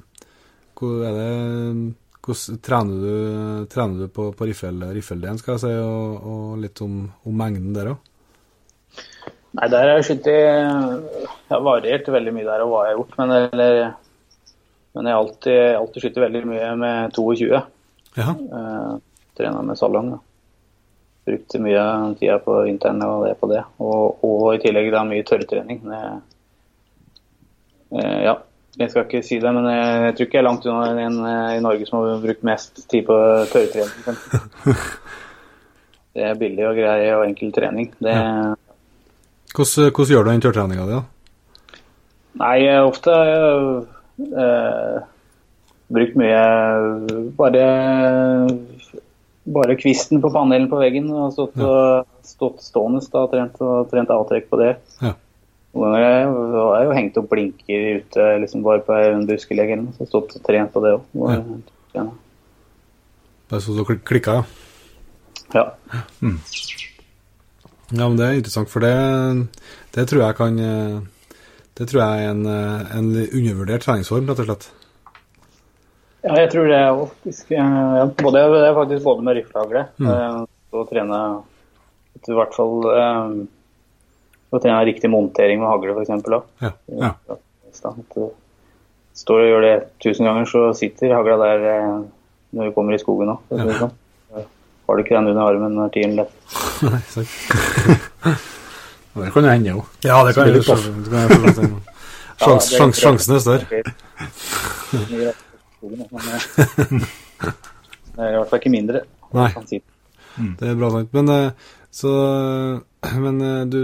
er det, hvordan trener du, trener du på, på riffel, riffeldelen, skal jeg si, og, og litt om, om mengden der òg? Nei, der har jeg skutt i Jeg har variert veldig mye der og hva jeg har gjort, men, eller, men jeg har alltid, alltid skyter veldig mye med 22. Ja. Eh, Trena med salong. Da. Brukte mye tida på vinteren og det på det. Og, og i tillegg da mye tørrtrening. Det, eh, ja, jeg skal ikke si det, men jeg, jeg tror ikke jeg er langt unna en eh, i Norge som har brukt mest tid på tørrtrening. Det er billig og grei og enkel trening. Det, Hvordan, hvordan gjør du den tørrtreninga di, da? Nei, jeg har ofte eh, brukt mye bare bare kvisten på panelen på veggen og stått, og, stått stående da, trent, og trent avtrekk på det. Ja. Noen ganger har jeg- jo hengt opp blinker ute liksom bare på en buskelegg eller noe, så stått og trent på det òg. Ja. Bare så klik- klikka, ja. ja. Ja, men det er interessant, for det, det tror jeg kan eh, Det tror jeg er en, eh, en undervurdert treningsform, rett og slett. Ja, jeg tror det jo faktisk eh, ja, både, Det er faktisk både med riflehagle Mm. eh, og trene i hvert fall å trene riktig montering med hagle, f.eks. Ja. Ja. At du står og gjør det tusen ganger, så sitter hagla der når du kommer i skogen òg. Ja. Sånn. Har du ikke den under armen når tiden lett. Og det kan jo hende, jo. Ja, det kan jo hende. Sjans, Ja, sjans, sjansen er større. Eh, Det er i hvert fall ikke mindre. Nei. Det er bra sagt. Men, eh, så, men du,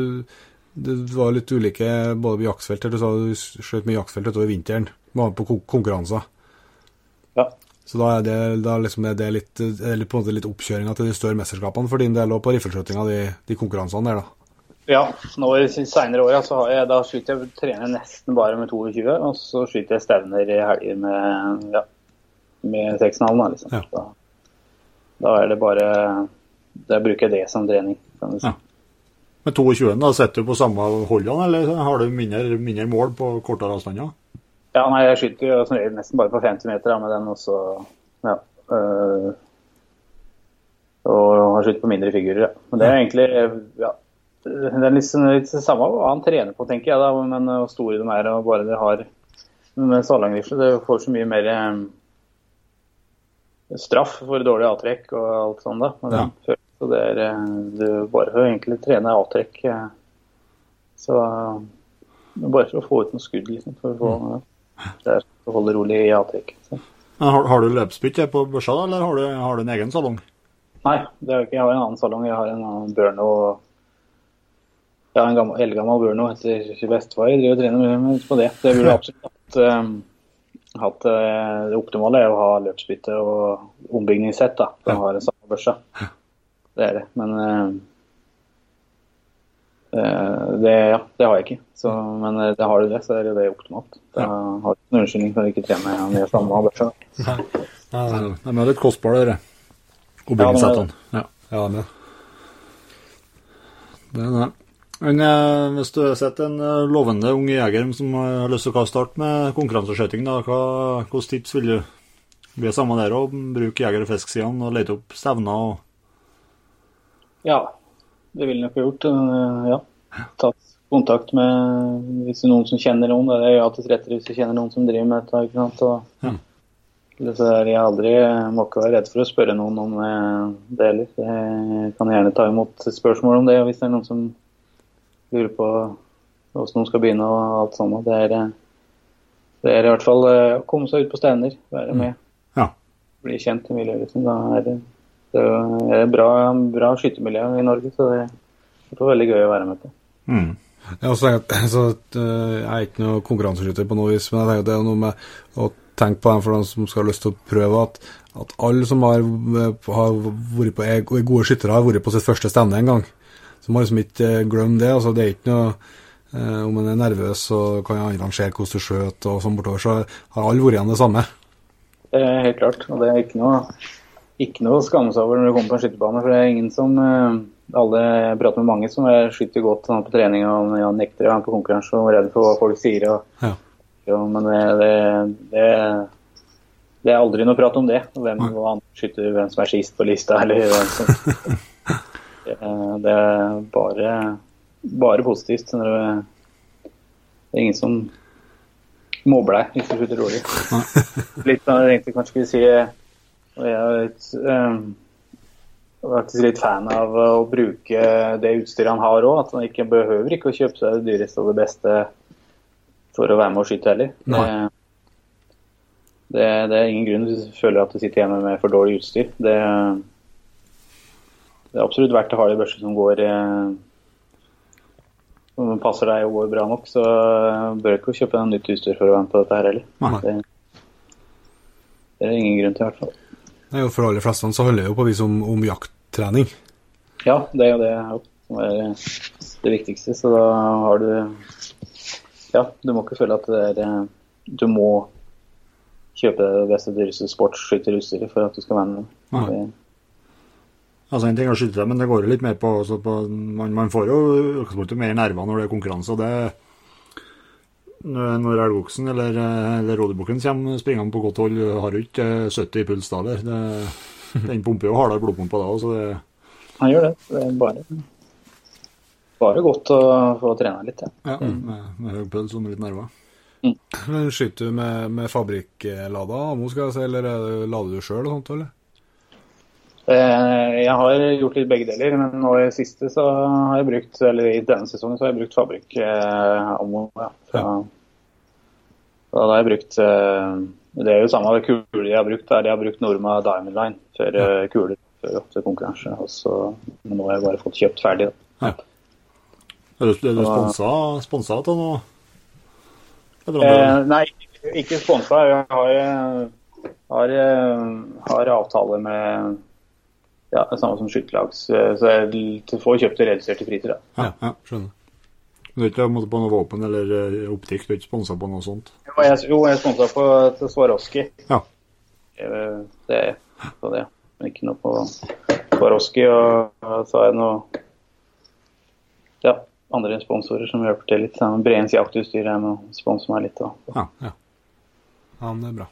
du, var litt ulike både på jaktfelt. Du sa du skjøt mye jaktfelt utover vinteren. Var på konkurranser. Ja. Så da er det, da liksom er det litt, er det på en måte litt oppkjøringa til de større mesterskapene for din del, og på riffelskjøtinga, de, de konkurransene der, da. Ja, nå i seinere åra så har jeg, da skyter jeg trener nesten bare med 22, og så skyter jeg stevner i helger med ja, med 6,5, da, liksom. Ja. Da, da er det bare Da bruker jeg det som trening, kan du si. Ja. Med 22 da, sitter du på samme holdene, eller har du mindre, mindre mål på kortere avstander? Ja, nei, jeg skyter jo som regel nesten bare på 50 meter da, med den, og så ja. øh, og har skutt på mindre figurer. Ja. Men det er egentlig ja, det er litt, litt det samme hva han trener på, tenker jeg, da, men hvor store de er og bare de har med Salangrifle Det får så mye mer um, straff for dårlig avtrekk og alt sånt. da. Men Ja. Så det er eh, du bare får egentlig trene avtrekk. eh, Så bare for å få ut noe skudd, liksom. For å få ja. Det er å holde rolig i avtrekk. Har, har du løpsbytte på børsa, eller har du, har du en egen salong? Nei, det har jeg ikke, jeg har en annen salong. Jeg har en annen Burno. Har en gammel, eldgammel Burno etter bestefar driver og trener mye på det. Det burde absolutt hatt. um, hatt uh, det optimale er å ha løpsbytte og ombygningssett. da, som å ha det samme børsa. Det er det. Men eh, det, ja, det har jeg ikke. Så, men det har du det, så er det optimalt. Da har du ikke noen unnskyldning for å ikke trene med samme børsa. De er litt kostbare, dere. Ombygningssettene. Ja, Ja, men det er det. Men eh, hvis du har sett en eh, lovende ung jeger som har lyst til å starte med konkurranseskøyting, hvilke tips vil du bli samme der òg? bruke jeger- og fisksidene og lete opp stevner og Ja, det ville jeg nok ha gjort. øh, Ja. Tatt kontakt med hvis det er noen som kjenner noen. Det er alltid rettere hvis du kjenner noen som driver med dette. ikke sant? Og, Ja. Så er jeg aldri, må ikke være redd for å spørre noen om det heller. Jeg kan gjerne ta imot spørsmål om det hvis det er noen som lurer på hvordan de skal begynne og alt sånt. Det er, det er i hvert fall øh, å komme seg ut på Steiner, være med. Ja. Bli kjent i miljøet. Liksom. Da er det, det er et bra, bra skyttermiljø i Norge, så det er veldig gøy å være med på. mm. Jeg, har også tenkt, så, øh, jeg er ikke noe konkurranseskytter på noe vis, men jeg tenker det er noe med å tenke på dem for dem som skal ha lyst til å prøve, at, at alle som har, har vært på, er gode skyttere, har vært på sitt første stevne en gang. Så må liksom ikke eh, glemme det. altså Det er ikke noe eh, Om en er nervøs, så kan andre se hvordan du skjøt og sånn bortover, så har alle vært igjen det samme. Er helt klart. Og det er ikke noe, ikke noe å skamme seg over når du kommer på en skytterbane. For det er ingen som eh, alle Jeg prater med mange som er skyter godt sånn, på trening og ja, nekter med på konkurranse og er redd for hva folk sier. Og, Ja. jo, men det, det, det, det er aldri noe prat om det. Hvem hvem, skytter, hvem som er sist på lista, eller hvem som det, det er bare, bare positivt. Det, det er ingen som mobber deg hvis du slutter rolig. Litt av det jeg egentlig kanskje skulle si og jeg er litt, eh, faktisk litt fan av å bruke det utstyret han har òg. At han ikke behøver ikke å kjøpe seg det dyreste og det beste for å være med og skyte heller. Det, det, det er ingen grunn hvis du føler at du sitter hjemme med for dårlig utstyr. Det, det er absolutt verdt å ha en børse som går Om den passer deg og går bra nok. Så bør du ikke kjøpe deg nytt utstyr for å være med på dette her heller. Det, det er ingen grunn til i hvert fall. Nei, og For de aller fleste så handler det jo på vis om, om jakttrening. Ja, det er jo det som er det viktigste. Så da har du Ja, du må ikke føle at det er eh, Du må kjøpe det beste, dyreste sportsskytterutstyret for at du skal være med. Nei. Det, Altså En ting er å skyte, men det går jo litt mer på, altså på man, man får jo utgangspunktet mer nerver når det er konkurranse. og det Når elgoksen eller, eller rådybukken kommer springende på godt hold, har du ikke eh, 70 i puls da. Det- Den pumper jo hardere blodpumpa da så det han gjør det. Det er bare, bare godt å få trene litt. Ja. ja, med, med høy puls og med litt nerver. Men Skyter du med, med fabrikklada ammo, skal jeg si, eller er lader du sjøl og sånt, eller? Eh, Jeg har gjort litt begge deler, men nå i siste så har jeg brukt, eller i denne sesongen så har jeg brukt fabrikk-ammo. Ja, fra- Så da har jeg brukt eh, Det er jo samme kuler jeg har brukt. Der jeg har brukt Norma Diamond Line før ja. kuler før til konkurranse. Og men nå har jeg bare fått kjøpt ferdig. Da. Er du, er du sponsa, sponsa av noe? Eh, nei, ikke sponsa. Jeg har, eh, har, eh, har avtale med ja, samme som skytterlags. eh, Så jeg får kjøpt det redusert i fritid. Da. Ja, ja. Skjønner. Du er ikke på noe våpen eller eh, optikk? Du er ikke sponsa på noe sånt? Jo, jeg, jo, jeg sponsa på til Swarovski. Ja. Eh, Det er på det. Men ikke noe på Swarovski. Og og så har jeg noe ja, andre sponsorer som hjelper til litt. Breens jaktutstyr er med å sponse meg litt. Og. Ja, ja. ja, det er bra.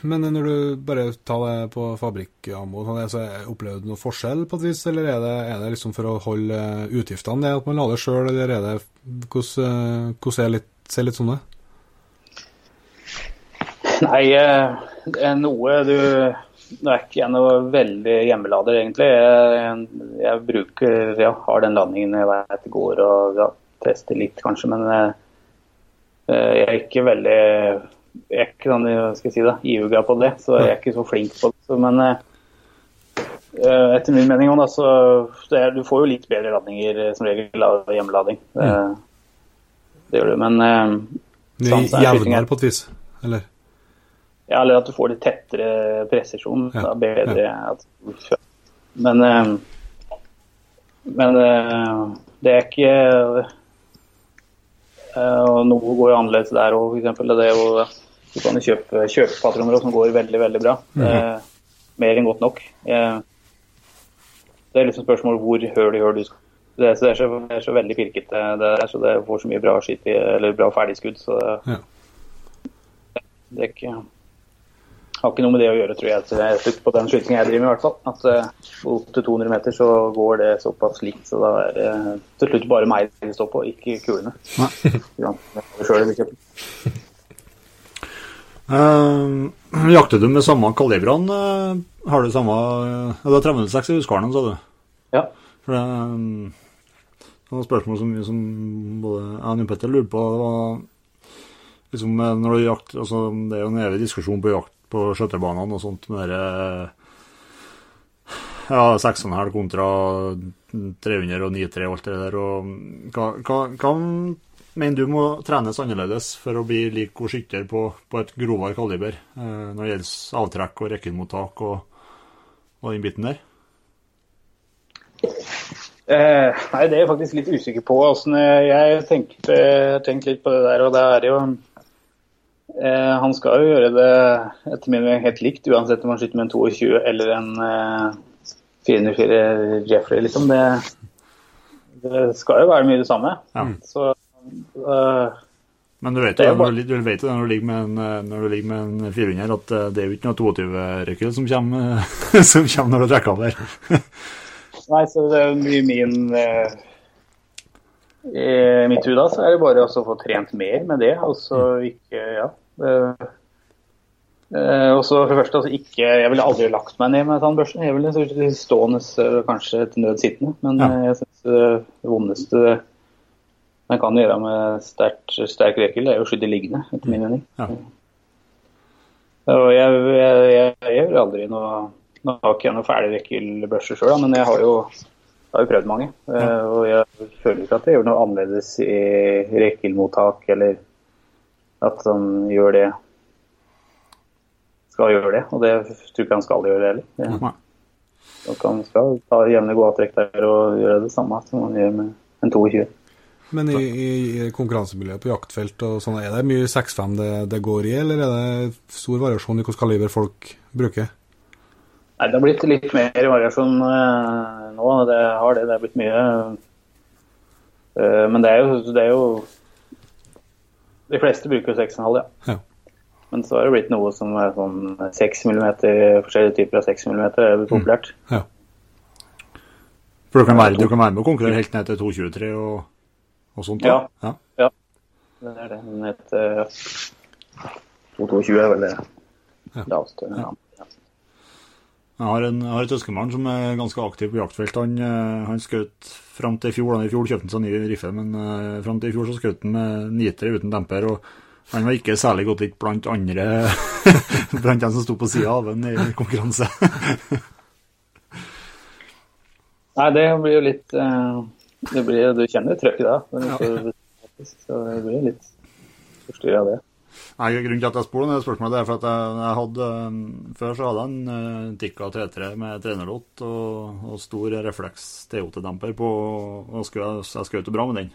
Men når du bare tar det på fabrikkammo, sånn, så opplever du noen forskjell på et vis, eller er det, er det liksom for å holde utgiftene det at man lader sjøl, eller er det hvordan, hvordan er litt, ser litt sånn det? Nei, er noe du Nå er ikke jeg noe veldig hjemmelader, egentlig. Jeg, jeg bruker, ja, har den landingen jeg vet går og ja, tester litt, kanskje. Men jeg er ikke veldig jeg er ikke sånn, skal jeg si det, iuga på det, så jeg er ikke så flink på det. Så, men uh, etter min mening da, så er, du får jo litt bedre ladninger som regel av hjemmelading. Det, det gjør du, men uh, Jevnere på et vis, eller? Ja, eller at du får litt tettere presisjon. Ja, da, bedre ja. at, Men men det er ikke og noe går jo annerledes der òg, f.eks. Det er jo du kan kjøpe kjøpe patroner som går veldig, veldig bra. Mm -hmm. mer enn godt nok. Eh, det er liksom spørsmål hvor høl i høl du skal det er, så, det er, så, det er så veldig pirkete, det er, så det får så mye bra skitt eller bra ferdigskudd. Så ja. det ikke har ikke noe med det å gjøre, tror jeg, på den skytingen jeg driver med. i hvert fall. At uh, opp til 200 meter så går det såpass likt, så da er det til slutt bare meg det står på, ikke kulene. Ja, Uh, jakter du med samme kalibrene? Uh, har du samme uh, Det er 306 i Husqvarna, sa du? Ja. For det um, det var spørsmål som, som både jeg og Petter lurer på. Det var liksom når du jakt, altså, Det er jo en evig diskusjon på jakt på skjøtebanene og sånt med det ja, 6,5 kontra 300 og 9,3 og alt det der. og hva, hva, hva men du må trenes annerledes for å bli lik god skytter på, på, et grovere kaliber eh, når det gjelder avtrekk og rekkenmottak og, og den biten der? Eh, nei, det er jeg faktisk litt usikker på. Altså, jeg har tenkt litt på det der, og det er jo eh, Han skal jo gjøre det etter min mening helt likt, uansett om han skyter med en 22 eller en eh, 404 Jeffrey, liksom. Det, det, skal jo være mye det samme. Ja. Så Uh, men du vet jo når, du vet det når, du ligger med en, eh, ligger med en 400 at eh, det er jo ikke noe 22-rekkel som, som kommer når du trekker av der. Nei, så det er mye min I mitt hode så er det bare å få trent mer med det. Og så mm. ikke Ja. Og så for det første, altså ikke, Jeg ville aldri lagt meg ned med tannbørsten. Jeg ville stående, kanskje til nød sittende. Men ja. jeg syns det vondeste man kan gjøre med sterkt, sterk rekel, det er jo å skyte liggende, etter min mening. Ja. Og jeg, jeg, jeg, gjør aldri noe Nå har ikke jeg noen ferdig rekkelbørser sjøl, men jeg har jo, har jo prøvd mange. Ja. Eh, og jeg føler ikke at jeg gjør noe annerledes i rekkelmottak, eller at han gjør det skal gjøre det. Og det tror jeg ikke han skal gjøre heller. Ja. Han skal ta jevne gode avtrekk der og gjøre det samme som han gjør med en 22. Men i, i konkurransemiljøet på jaktfelt og sånn, er det mye 6-5 det, det, går i, eller er det stor variasjon i hvilken kaliber folk bruker? Nei, Det har blitt litt mer variasjon uh, nå. Det har det. Det har blitt mye. Uh, men det er, jo, det er, jo, De fleste bruker 6,5, ja. ja. Men så har det blitt noe som er sånn 6 mm, forskjellige typer av 6 mm er populært. Mm. Ja. For du kan, være, du kan være med å konkurrere helt ned til 2,23 og og sånt? Ja. ja. ja. Det er det. Den heter ja. 222 er vel det ja. laveste. Ja. Jeg har, en, jeg har et øskemann som er ganske aktiv på jaktfelt. Han, eh, han skjøt fram til i fjor. I fjor kjøpte han seg ny rifle, men uh, fram til i fjor så skjøt han med nitere uten demper. og Han var ikke særlig godt likt blant andre blant dem som sto på sida av ham i konkurranse. Nei, det blir jo litt uh, blir, du kjenner trøkket da. Ja. Så det blir litt forstyrra av det. Nei, Grunnen til at jeg spoler ned spørsmålet det spørsmålet, er for at jeg, jeg hadde Før så hadde jeg en uh, Tikka 33 med trenerlott og, og, stor refleks TOT-demper på, og skulle, jeg skjøt bra med den.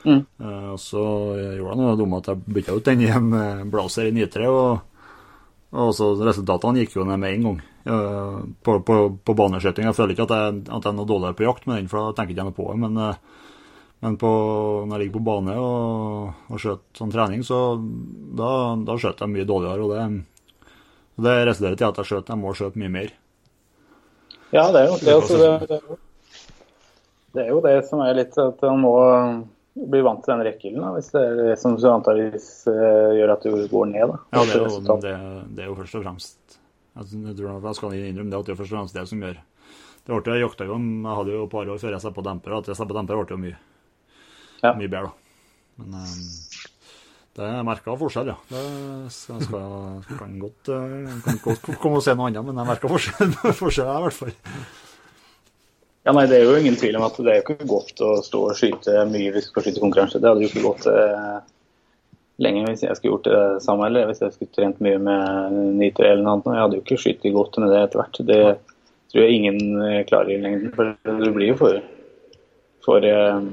Mm. Uh, og så gjorde jeg noe dumt at jeg bytta ut den i en uh, Blazer i 93, og, Og så Resultatene gikk jo ned med en gang eh, på, på, på baneskjøting. Jeg føler ikke at jeg, at jeg er noe dårligere på jakt med den, for da tenker ikke noe på det. Men, eh, men på, når jeg ligger på bane og, og skjøt sånn trening, så da, da skjøt jeg mye dårligere. Og det, det resulterer til at jeg skjøt, jeg må skjøte mye mer. Ja, det er jo det, er, det, det, er det er det som er litt at man må bli vant til den da, Hvis det er det som så antageligvis eh, gjør at du går ned. da. Ja, det er, jo, det, det er jo først og fremst Jeg, jeg tror jeg skal innrømme det at det er først og fremst det som gjør Det ble jeg jakta jo Jeg hadde jo et par år før jeg satte på demper, og at jeg satte på demper ble jo mye, Ja. mye bedre, da. Men um, det er merka forskjell, ja. Det skal, skal, kan godt eh, kan godt komme og se noe annet, men jeg merka forskjell, forskjell i hvert fall. Ja, nei, Det er jo ingen tvil om at det er jo ikke godt å stå og skyte mye hvis du skal skyte konkurranse. Det hadde jo ikke gått eh, lenge hvis jeg skulle gjort det samme, eller hvis jeg skulle trent mye med nitro eller noe annet. Jeg hadde jo ikke skutt godt med det etter hvert. Det tror jeg ingen eh, klarer i lengden. For du blir jo for, for eh,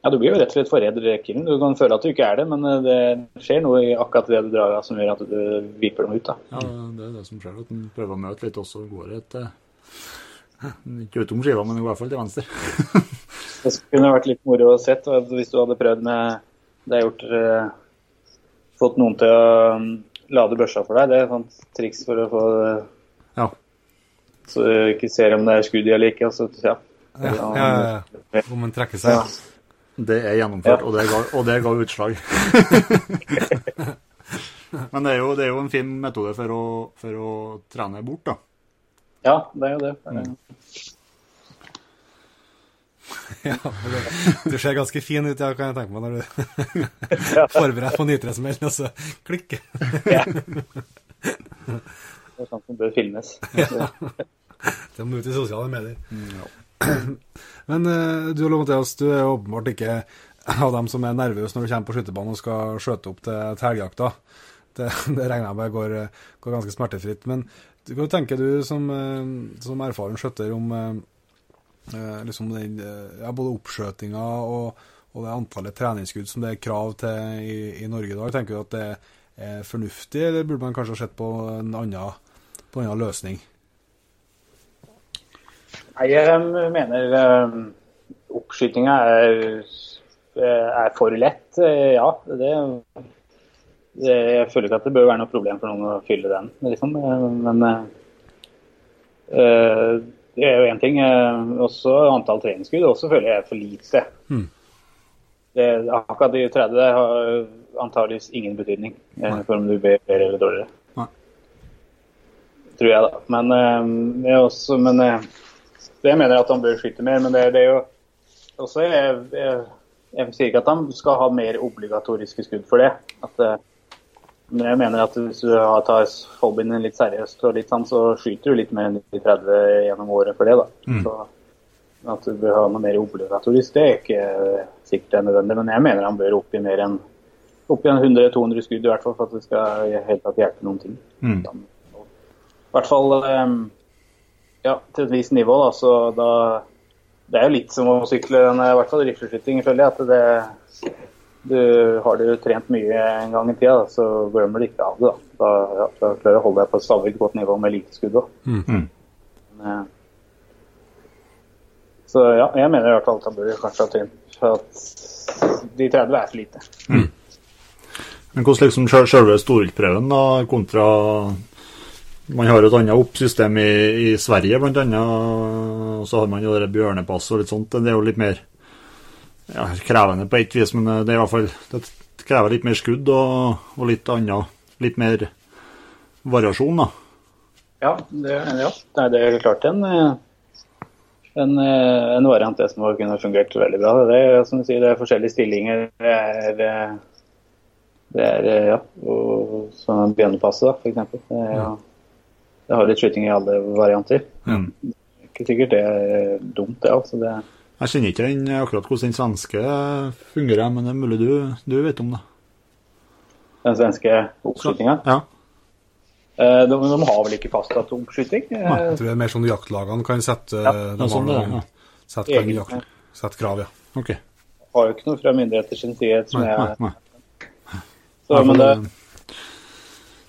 Ja, du blir jo rett og slett for redd rekkevidden. Du kan føle at du ikke er det, men eh, det skjer noe i akkurat det du drar av som gjør at du viper dem ut. da. Ja, det er det som skjer. At en prøver å møte litt, og så går det et eh, Ikke utom skiva, men i hvert fall til venstre. Det kunne vært litt moro å sett hvis du hadde prøvd med Det har gjort eh, Fått noen til å um, lade børsa for deg. Det er et sånt triks for å få Ja. Så du ikke ser om det er skudd i eller ikke. Altså, ja. Ja, ja, ja. Om man trekker seg. Ja. Det er gjennomført, og, det ga, og det ga utslag. Men det er, jo, det er jo en fin metode for å, for å trene bort, da. Ja, det er jo det. er- Ja, du ser ganske fin ut, ja, kan jeg tenke meg, når du Ja. forbereder på nytresmellen, og så klikker. Det er sånt som bør filmes. Det må ut i sosiale medier. Men eh, du Ole Mathias, du er åpenbart ikke av dem som er nervøse når du kommer på skytebanen og skal skjøte opp til, helgejakta. Det, det regner jeg med går, går ganske smertefritt. Men hva tenker du som, eh, som erfaren skjøtter om eh, eh, liksom den, ja, både oppskjøtinga og, og det antallet treningsskudd som det er krav til i, i Norge i dag? Tenker du at det er fornuftig, eller burde man kanskje ha sett på en annen, på en annen løsning? Nei, jeg mener oppskytinga er, er for lett. Ja, det Jeg føler ikke at det bør være noe problem for noen å fylle den, liksom. Eh, Men eh, det er jo én ting. eh, Også antall treningsskudd også føler jeg er for lite. Mm. Det, akkurat de 30 har antageligvis ingen betydning eh, for om du blir bedre eller dårligere. Nei. Tror jeg, da. Men, eh, det er også, men eh, det mener jeg at han bør skyte mer, men det, det er jo også jeg, jeg, jeg sier ikke at han skal ha mer obligatoriske skudd for det. At, eh, men jeg mener at hvis du tar hobbyen litt seriøst, og litt sånn, så skyter du litt mer enn de 30 gjennom året for det. da. Så At du bør ha noe mer obligatorisk, det er ikke sikkert det er nødvendig. Men jeg mener han bør opp i mer enn opp i 100-200 skudd, i hvert fall for at det skal helt tatt hjelpe noen ting. Mm. I hvert fall eh, ja, til et visst nivå, da. Så da Det er jo litt som å sykle, den, i hvert fall rifleskyting, føler jeg. At det du Har du trent mye en gang i tida, så glemmer du ikke av det. Da, da, ja, da klarer du å holde deg på et stadig godt nivå med lite skudd òg. Mm. Så ja, jeg mener i hvert fall at han burde kanskje ha trent for at de 30 er for lite. Men hvordan liksom selve storviltprøven da, kontra Man har et annet oppsystem i, i Sverige, annet. Og så har man jo det bjørnepass og litt sånt. Det er jo litt mer ja, krevende på et vis, men det er i hvert fall Det krever litt mer skudd og, og litt annet Litt mer variasjon, da. Ja, det, ja. Nei, det er klart en, eh, en, eh, en variant det som har kunnet fungert veldig bra. Det er som du sier, det er forskjellige stillinger. Det er, eh, det er eh, ja, og sånn bjørnepasse, eksempel. Det, er, ja, det har litt skyting i alle varianter. Mm. Det er Ikke sikkert det er dumt, det. Altså. det Jeg kjenner ikke den, akkurat hvordan den svenske fungerer, men det er mulig du, du vet om det. den svenske oppskytinga. Ja. Eh, De, de har vel ikke fastsatt oppskyting? Nei, Jeg tror det er mer sånn jaktlagene kan sette, Ja, de det er sånn det ja. sette, kan jakt, sette krav, ja. Ok. har jo ikke noe fra myndigheter sin side som Nei, jeg nei, nei. så, men det,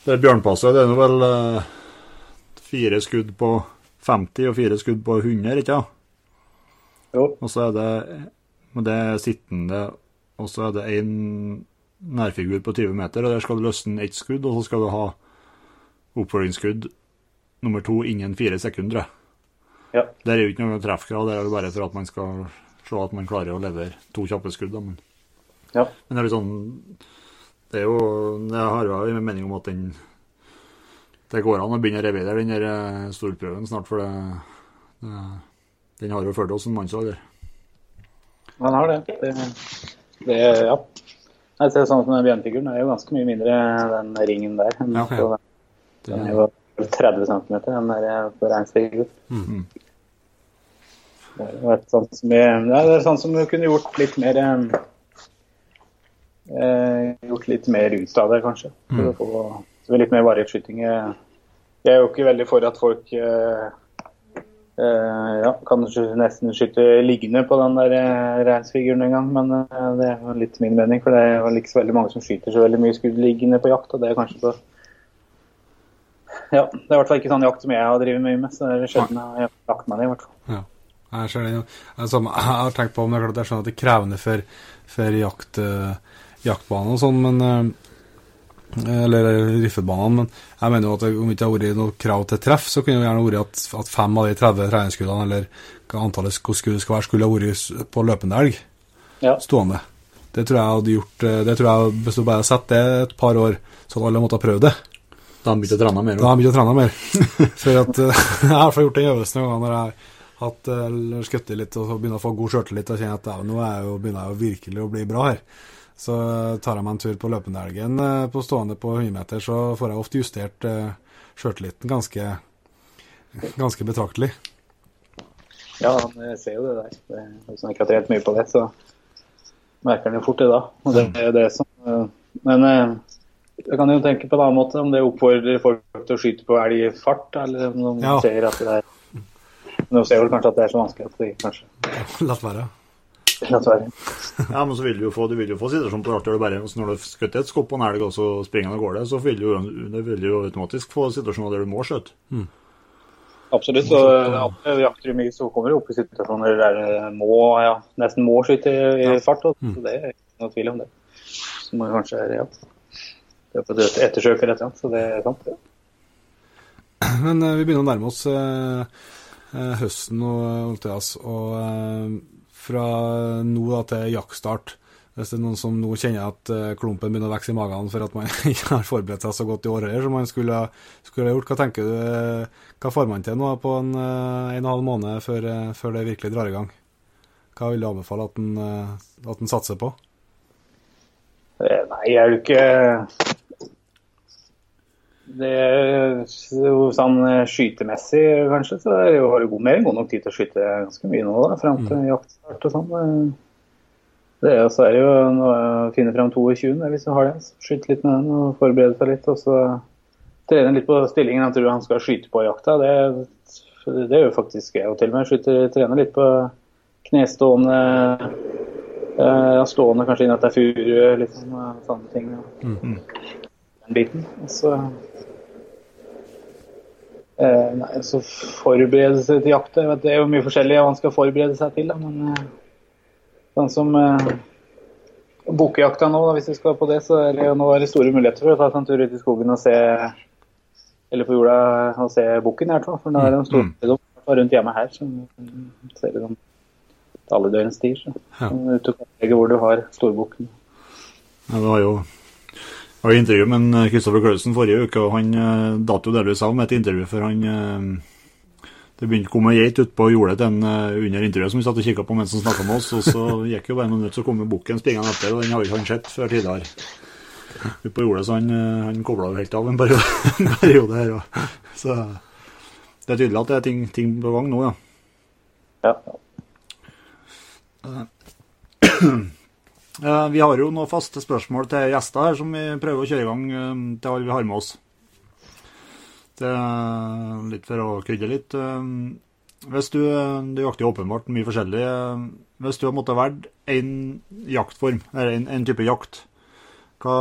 Det er bjørnpasset, det er nå vel uh, fire skudd på 50 og fire skudd på 100, ikke sant? Og så er det, men det er sittende, og så er det en nærfigur på 20 meter, og der skal du løsne ett skudd, og så skal du ha oppfølgingsskudd nummer to innen fire sekunder. Ja. Der er jo ikke noe treffkrav, det er jo bare for at man skal se at man klarer å levere to kjappe skudd. Men, Ja. men det er litt sånn Det er jo Jeg har jo en mening om at den det går an å begynne å revidere den eh, storprøven snart, for det, det den har jo ført oss en mannsalder. Han har det. det, det ja. Jeg ser sånn som den bjørnefiguren er jo ganske mye mindre den ringen der. Den, Ja, ja. Det... den. Den er jo 30 cm, den der på reinsfigur. -hmm. Det er sånt som ja, det er sånn som du kunne gjort litt mer eh, eh, Gjort litt mer ut av det, kanskje. For å få så litt mer variert skyting. Jeg er jo ikke veldig for at folk eh, eh, ja, kan nesten skyte liggende på den der eh, reinsfiguren en gang, men uh, det er jo litt min mening. For det er ikke så veldig mange som skyter så veldig mye skudd liggende på jakt. og det er kanskje så ja, Det er i hvert fall ikke sånn jakt som jeg har drevet mye med. så det er sjelden jeg har lagt meg ned. i hvert fall. Ja. Jeg ser det samme- Jeg har tenkt på om det er klart jeg skjønner at det er krevende for, for jakt, jaktbanen og sånn, men eller riffebanene, men jeg mener jo at om det ikke har vært noe krav til treff, så kunne det gjerne vært at, at fem av de 30 treningsskuddene, eller hva antallet skudd skal være, skulle ha vært på løpende elg Ja. stående. Det tror jeg hadde gjort eh, Det tror jeg Hvis du bare hadde sett det et par år, så hadde alle måttet ha prøvd det. Da har han begynt å trene mer. Da har jeg begynt å trene mer. For at eh, Jeg har i hvert fall gjort den øvelsen noen ganger når jeg har hatt uh, skutt litt og så begynner å få god sjøltillit og kjenner at nå er jeg jo, begynner jeg jo virkelig å bli bra her. Så eh, tar jeg meg en tur på løpendelgen uh, på stående på 100 meter, så får jeg ofte justert uh, sjøltilliten ganske, ganske betraktelig. Ja, han ser jo det der. Det, hvis han ikke har trent mye på det, så merker han jo fort det da. Og det er jo det som eh, Men eh, jeg kan jo tenke på en annen måte, om det oppfordrer folk til å skyte på elg i fart, eller om de Ja. ser at det er de ser vel kanskje at det er så vanskelig at de kanskje La være. Ja, men så vil du jo få, du vil jo få situasjonen på artig, bare når du skutter et skopp på en elg, og så springer den av gårde, så vil du, jo- det vil du jo automatisk få situasjoner der du må skjøte. Absolutt. Og vi jakter du mye, så kommer du opp i situasjoner der du må, ja, nesten må skyte i i fart. Og, så det er ikke noe tvil om det. Så må du kanskje ja, ettersøke er et eller annet, så det er sant. Ja. Men eh, vi begynner å nærme oss eh, eh, høsten og Olteas, og eh, fra nå da til jaktstart Hvis det er noen som nå kjenner at eh, klumpen begynner å vokse i magen for at man ikke har forberedt seg så godt i året som man skulle, skulle gjort, hva tenker du eh, Hva får man til nå på en, eh, en og en halv måned før, før det virkelig drar i gang? Hva vil du anbefale at en, eh, at en satser på? Nei, jeg er jo ikke Det sånn eh, skytemessig, kanskje, så har du god, mer enn god nok tid til å skyte ganske mye nå, da, fram til jaktstart og sånn. Eh, Det er, så er det jo å finne fram 22. det, hvis du har det. Skyte litt med den og forberede seg litt. Og så trene litt på stillingen han tror han skal skyte på jakta. Det, det er jo faktisk jeg og til og med. Skyter, trener litt på knestående eh, ja, Stående kanskje inn er furu, litt sånne, Sånne ting. Og, Den biten. Og så Nei, så forberedelse til jakt vet, Det er jo mye forskjellig man skal forberede seg til. Da, men eh, sånn som eh, Bukkejakta nå, da, hvis vi skal på det, så er det nå er det store muligheter for å ta seg en tur ut i skogen og se Eller på jorda og se bukken, Her. For nå er det en stor mm. rundt hjemme her som ser ut som alle døgnets tider. Så. Ja. Ute og kartlegge hvor du har storbukken. Ja, det var jo var jo intervju med Kristoffer Klausen forrige uke, og han eh, datt jo delvis av med et intervju, for han eh, Det begynte å komme geit utpå jordet til en eh, under intervjuet som vi satt og kikka på mens han snakka med oss, og så gikk jo bare noen minutter, så kom bukken springende etter, og den har ikke han sett før tidligere. ut på jordet, så han, eh, han kobla jo helt av en periode, en periode her. Og, så det er tydelig at det er ting, ting på gang nå, ja. Ja. Eh, Vi har jo noen faste spørsmål til gjester her som vi prøver å kjøre i gang eh, til alle vi har med oss. Det er litt for å krydre litt. eh, Hvis du, Det jakter jo åpenbart mye forskjellig. eh, Hvis du har måttet velge én jaktform, eller en, en type jakt, hva,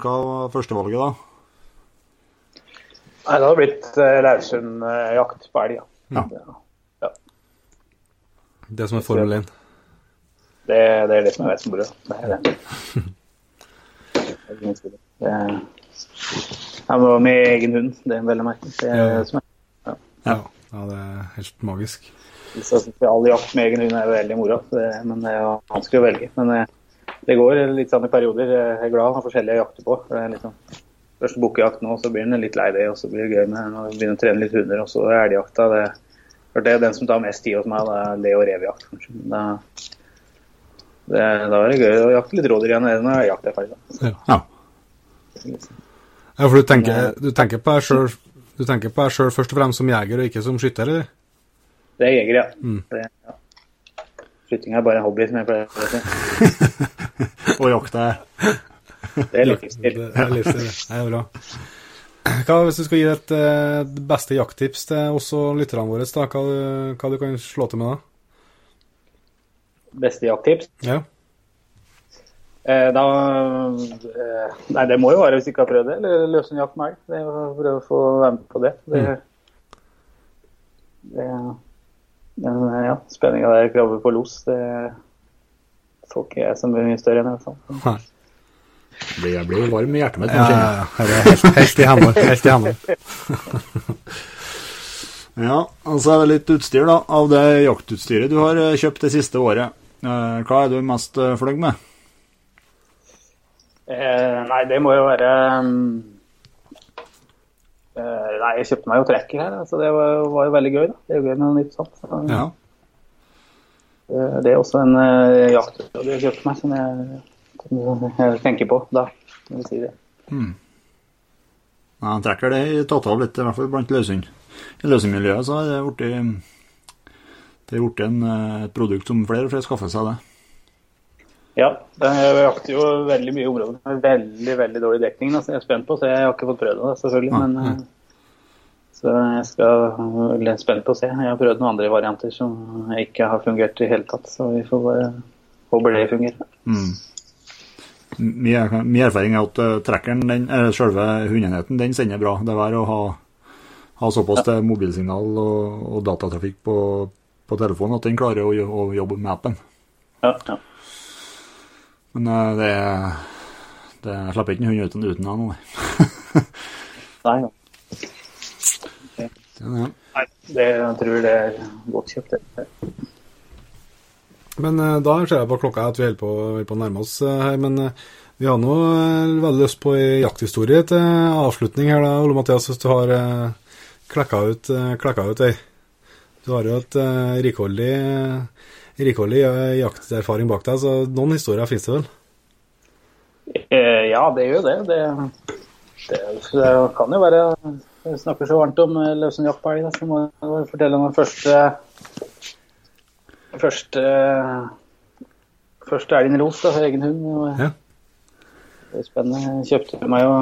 hva var førstevalget da? Nei, det hadde blitt Laursund-jakt på elg, ja. Ja. Det som er Formel 1. Det, det er det som er mest moro. Det er det. Det er. Er- Jeg må med egen hund, det er veldig merkelig. Det er Ja. det som er Ja. ja, det er helt magisk. Så synes jeg all jakt med egen hund er veldig moro, men det er jo vanskelig å velge. Men eh, det går litt sånn i perioder. Jeg er glad å ha forskjellige jakter på. det er liksom, Først bukkejakt nå, så blir en litt lei det, og så blir det gøy med å begynne å trene litt hunder, og så elgjakta. Det, det er den som tar mest tid hos meg, det er det og revjakt, kanskje. Da, det, da er det gøy å jakte litt rådyr igjen når jakt er ferdig. Ja. Ja, for du tenker, du tenker på deg sjøl først og fremst som jeger, og ikke som skytter, eller? Det er jeger, ja. Mm. Det, ja. Skyting er bare en hobby, som jeg pleier å si. Og jakta er Det er livsstil. Det er livsstil, det. Er bra. Hva, hvis du skal gi et eh, beste jakttips til oss og lytterne våre, da, hva, du- hva du kan slå til med da? Beste jakttips? Ja. Eh, da eh, Nei, det må jo være hvis du ikke har prøvd det, eller løse en jakt med elg. Prøve å få være med på det. Det, det men, eh, ja, Spenninga der krabbe på los, det får ikke jeg så mye større enn i hvert fall. Blir, Jeg blir varm i hjertet mitt. Ja, ja, ja. Helt, helt i hendene. Helt i hender. Ja, og så er det litt utstyr da, av det jaktutstyret du har kjøpt det siste året. Eh, Hva er du mest eh, fornøyd med? Eh, nei, det må jo være um, eh, Nei, jeg kjøpte meg jo trekker her, så det var, var jo veldig gøy. da. Det er jo gøy med noe nytt sånt. Så, Ja. eh, det er også en uh, jakt jeg har kjøpt meg, som jeg, jeg tenker på da. Jeg vil si det. Ja, Han trekker det tatt av litt, i hvert fall blant løshund. I løshundmiljøet så har det blitt det er blitt en, eh, et produkt som flere og flere skaffer seg det. Ja, det- jakter jo veldig mye områder med veldig veldig dårlig dekning. Altså, jeg er spent på å se. Jeg har ikke fått prøvd det, selvfølgelig. Ja, Men, nei. eh, så jeg skal er spent på å se. Jeg har prøvd noen andre varianter som ikke har fungert i hele tatt. Så vi får bare håper det fungerer. Mm. Min, er- erfaring er at uh, trekkeren, den, selve hundenheten, den sender bra. Det er verre å ha, ha såpass til mobilsignal og, og datatrafikk på, på telefonen at den klarer å, å jobbe med appen. Ja, ja. Men eh, det, det jeg slipper ikke en hund uten, uten den nei. Nei, ja. Det er. Nei, det, jeg tror det er godt kjøpt. Det. Men eh, da ser jeg på klokka at vi holder på, på å nærme oss eh, her. Men vi har nå veldig lyst på ei jakthistorie til avslutning her, da, Ole Mathias, hvis du har uh, klekka ut, uh, klekka ut ei. Du har jo et uh, rikholdig, rikholdig eh, jakterfaring bak deg, så noen historier finnes det vel? Eh, ja, det gjør det. Det, det. det kan jo være Jeg snakker så varmt om eh, løsen jakt på elg, så må jeg fortelle om den første Første Første elgen Ros, da, egen hund. Og, Ja. Det er spennende. Jeg kjøpte meg jo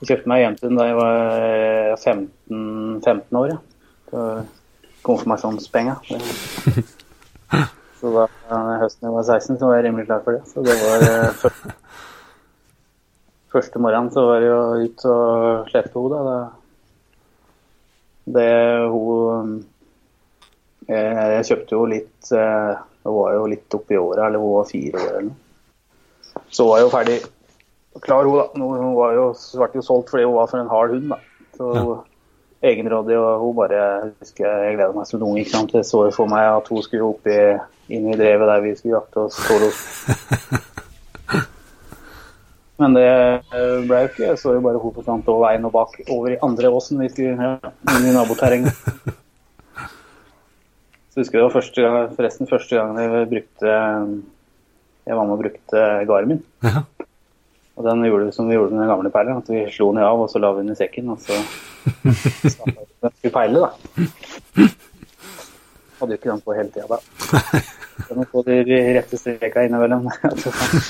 Jeg kjøpte meg hjem til den da jeg var eh, 15, 15 år. Ja. Konfirmasjonspenger. Så da eh, høsten jeg var 16, så var jeg rimelig klar for det. Så det var eh, første, første morgenen så var det jo ut og slippe henne, da. Det, hun jeg, Jeg kjøpte jo litt eh, Hun var jo litt oppi åra, eller hun var fire år eller noe. Så var jo ferdig klar, hun da. Hun var jo, ble jo solgt fordi hun var for en hard hund, da. Så egenrådig, og hun bare husker jeg gleda meg som noe. ikke sant? Jeg så jo for meg at hun skulle opp i, inn i drevet der vi skulle jakte og ståle Men det eh, ble jo ikke. Jeg så jo bare hun forsvant over veien og bak over i andre åsen vi skulle ja, inn i naboterrenget. Så husker jeg det var første gang, forresten første gangen jeg brukte Jeg var med og brukte Garmin. Ja. Og den gjorde vi som vi gjorde med den gamle perlen, at vi slo den av og så la vi den i sekken. Og så skulle peile, da. Hadde jo ikke den på hele tida da. Så må få de rette streka innimellom.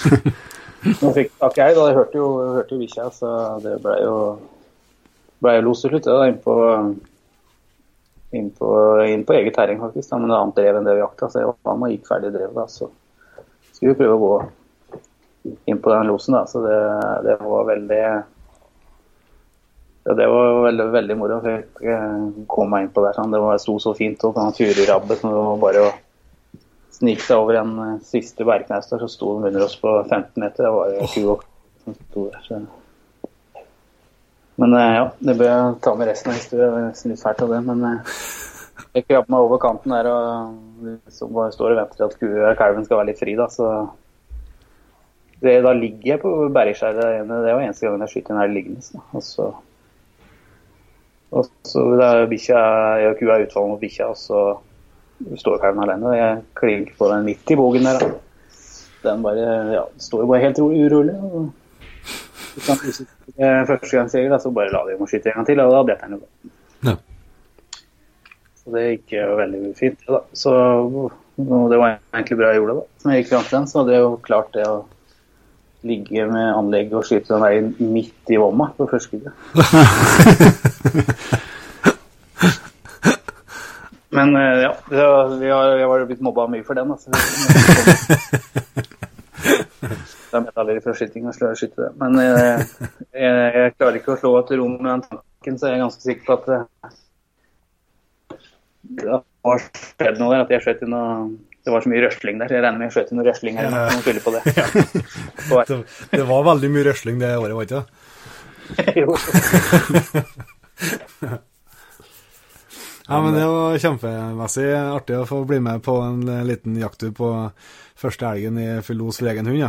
Nå fikk tak jeg, da. Jeg hørte jo, jeg hørte jo bikkja, så det ble jo ble jo los til slutt. da, inn på, inn på, inn på eget terreng, faktisk. Da, men et annet drev enn det vi jakta. Så jeg var med og gikk ferdig drevet, da. Så skulle vi prøve å gå inn på den losen, da. Så det, det var veldig Ja, det var veldig, veldig moro. Jeg eh, komme meg inn på der. Sånn. Det var, sto så fint. Og den turerabbe som det var bare å snike seg over en eh, siste bergknaus der, så sto den under oss på 15 meter. Det var jo ku og som sto der. Så. Men eh, ja, det bør jeg ta med resten av historien. Det er nesten litt fælt av det. Men jeg krabber meg over kanten der og liksom bare står og venter til at kalven skal være litt fri. da, så det, da ligger jeg på bergskjæret. Det var eneste gangen jeg skyter den her liggende. Og så, og så det er bikkja, jeg og kua er utfallet mot bikkja, og så står kalven alene. og Jeg klinker på den midt i bogen der. Den bare, ja, står jo bare helt urolig. og er Førstegangsjeger, så bare la de om å skyte en gang til, og da detter han jo. Ja. Så det gikk jo veldig fint. da. Så det var egentlig bra jeg gjorde det. da. Når jeg gikk fram til den, så hadde jeg jo klart det å ligge med anlegg og skyte den veien midt i vomma på første skuddet. Men eh, ja, vi har, jeg var blitt mobba mye for den. Altså. Det er med fra skyting og slår og skyte det. Men eh, jeg, jeg klarer ikke å slå et rom med den tanken, så jeg er ganske sikker på at eh, det har skjedd noe der. At jeg skjøt inn noe Det var så mye røsling der. Jeg regner med jeg skjøt noe røsling her. Ja. må skylde på det. Ja. Det, det var veldig mye røsling det året, var det ikke? Jo. Ja, men det var kjempemessig artig å få bli med på en liten jakttur på første elgen i full los for egen hund, ja.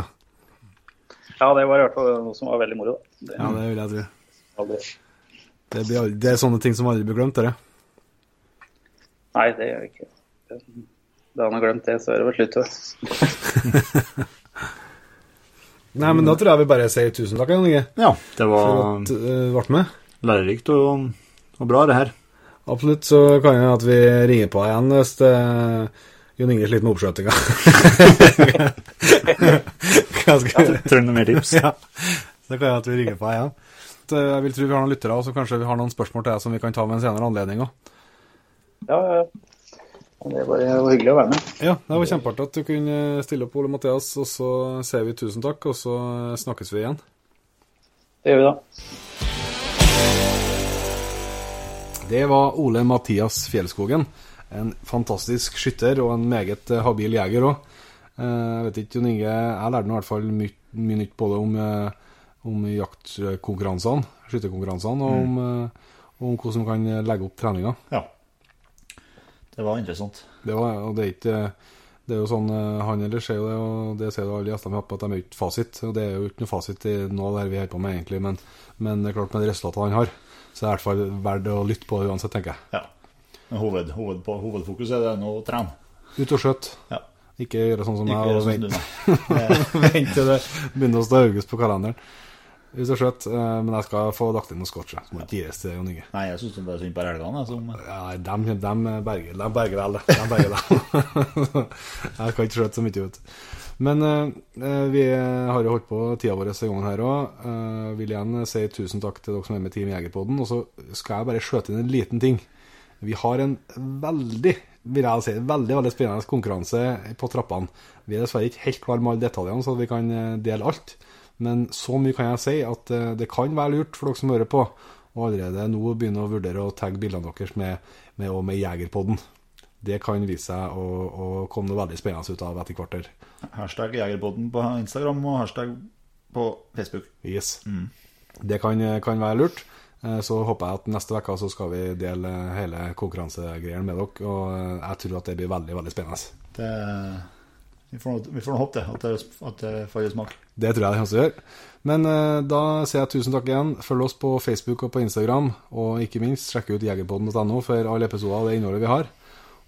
Ja, det var i hvert fall noe som var veldig moro. Det, Ja, det vil jeg tro. aldri. Det, blir, det er sånne ting som aldri blir glemt, dere. Nei, det gjør jeg ikke. Da han har glemt det, så er det vel slutt. Nei, men da tror jeg vi bare sier tusen takk, Jan Inge, Ja, det for var at du ble med. lærerikt og, og bra, det her. Absolutt, så kan det at vi ringer på deg igjen hvis det Jon Inge sliter med oppskjøtinga. Trenger noen mer tips? Ja, så kan jeg at vi ringer på deg igjen. Så Jeg vil tro vi har noen lyttere, og så kanskje vi har noen spørsmål til deg som vi kan ta ved en senere anledning òg. Ja, ja, ja. Det var, det var hyggelig å være med. Ja, det var kjempeartig at du kunne stille opp, Ole Mathias, og så sier vi tusen takk, og så snakkes vi igjen. Det gjør vi da. Det var Ole Mathias Fjellskogen. En fantastisk skytter og en meget eh, habil jeger òg. Jeg vet ikke, Jon Inge, jeg lærte i hvert fall mye, mye nytt både om, eh, om jaktkonkurransene, skytterkonkurransene, og om, mm. om hvordan man kan legge opp treninga. Ja. Det var interessant. Det, var, og det, er ikke, det er jo sånn eh, Han eller sier det, og det sier jo alle gjestene vi har på, at de er ikke fasit. Og det er jo ikke noe fasit i noe av det her vi holder på med, egentlig, men, men det er klart med de resultatene han har, så er det i hvert fall verdt å lytte på uansett, tenker jeg. Ja. Men hoved, hoved, på, hovedfokus er det nå å trene. Ut og skjøtt. Ja. Ikke gjøre sånn som Ikke jeg og sånn vente til det begynner å stå august på kalenderen. Ut og skjøtt. eh, Men jeg skal få lagt inn noe scotch. som må ikke gis til Jon Inge. Nei, jeg syns er synd på elgene. Som, Ja, dem, dem berger, dem berger vel. De berger det. jeg kan ikke skjøte så mye, ut. Men eh, vi har jo holdt på tida vår en gang her òg. Uh, vil igjen si tusen takk til dere som er med i Team Jegerpodden. Og så skal jeg bare skjøte inn en liten ting. Vi har en veldig vil jeg si, veldig veldig spennende konkurranse på trappene. Vi er dessverre ikke helt klar med alle detaljene, så vi kan eh, dele alt. Men så mye kan jeg si at eh, det kan være lurt for dere som hører på, og allerede nå begynne å vurdere å tagge bildene deres med, med, med Jegerpodden. Det kan vise seg å, å komme noe veldig spennende ut av etter hvert. hashtag Jegerpodden på Instagram og hashtag på Facebook. Yes. Det kan, kan være lurt. Eh, Så håper jeg at neste uke så skal vi dele hele konkurransegreiene med dere. Og eh, jeg tror at det blir veldig veldig spennende. Det, vi får vi får håpe det, at det, at det får smak. Det tror jeg det også gjør. Men eh, da sier jeg tusen takk igjen. Følg oss på Facebook og på Instagram. Og ikke minst sjekk ut jegerpodden.no for alle episoder og det innholdet vi har.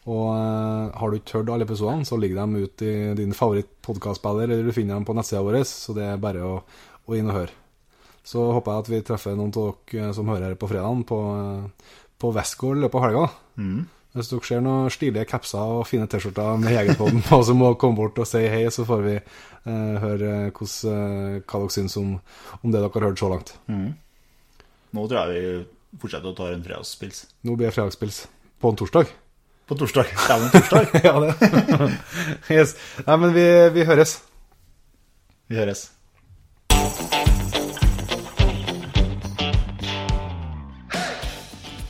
Og eh, har du ikke hørt alle episodene, så ligger de ute i din favorittpodkastspiller, eller du finner dem på nettsida vår, så det er bare å, å inn og høre. Så håper jeg at vi treffer noen av dere som hører her på fredagen, på, eh, på Westgård i løpet av helga. Hvis dere ser noen stilige capser og fine T-skjorter med Jegerpodden på, så må dere komme bort og si hei, så får vi eh, høre hos, eh, hva dere syns om, om det dere har hørt så langt. Nå tror jeg vi fortsetter å ta en fredagspils. Nå blir det fredagspils på en torsdag. På torsdag. Dæven, torsdag. ja, det. yes. Nei, men vi, vi høres. Vi høres.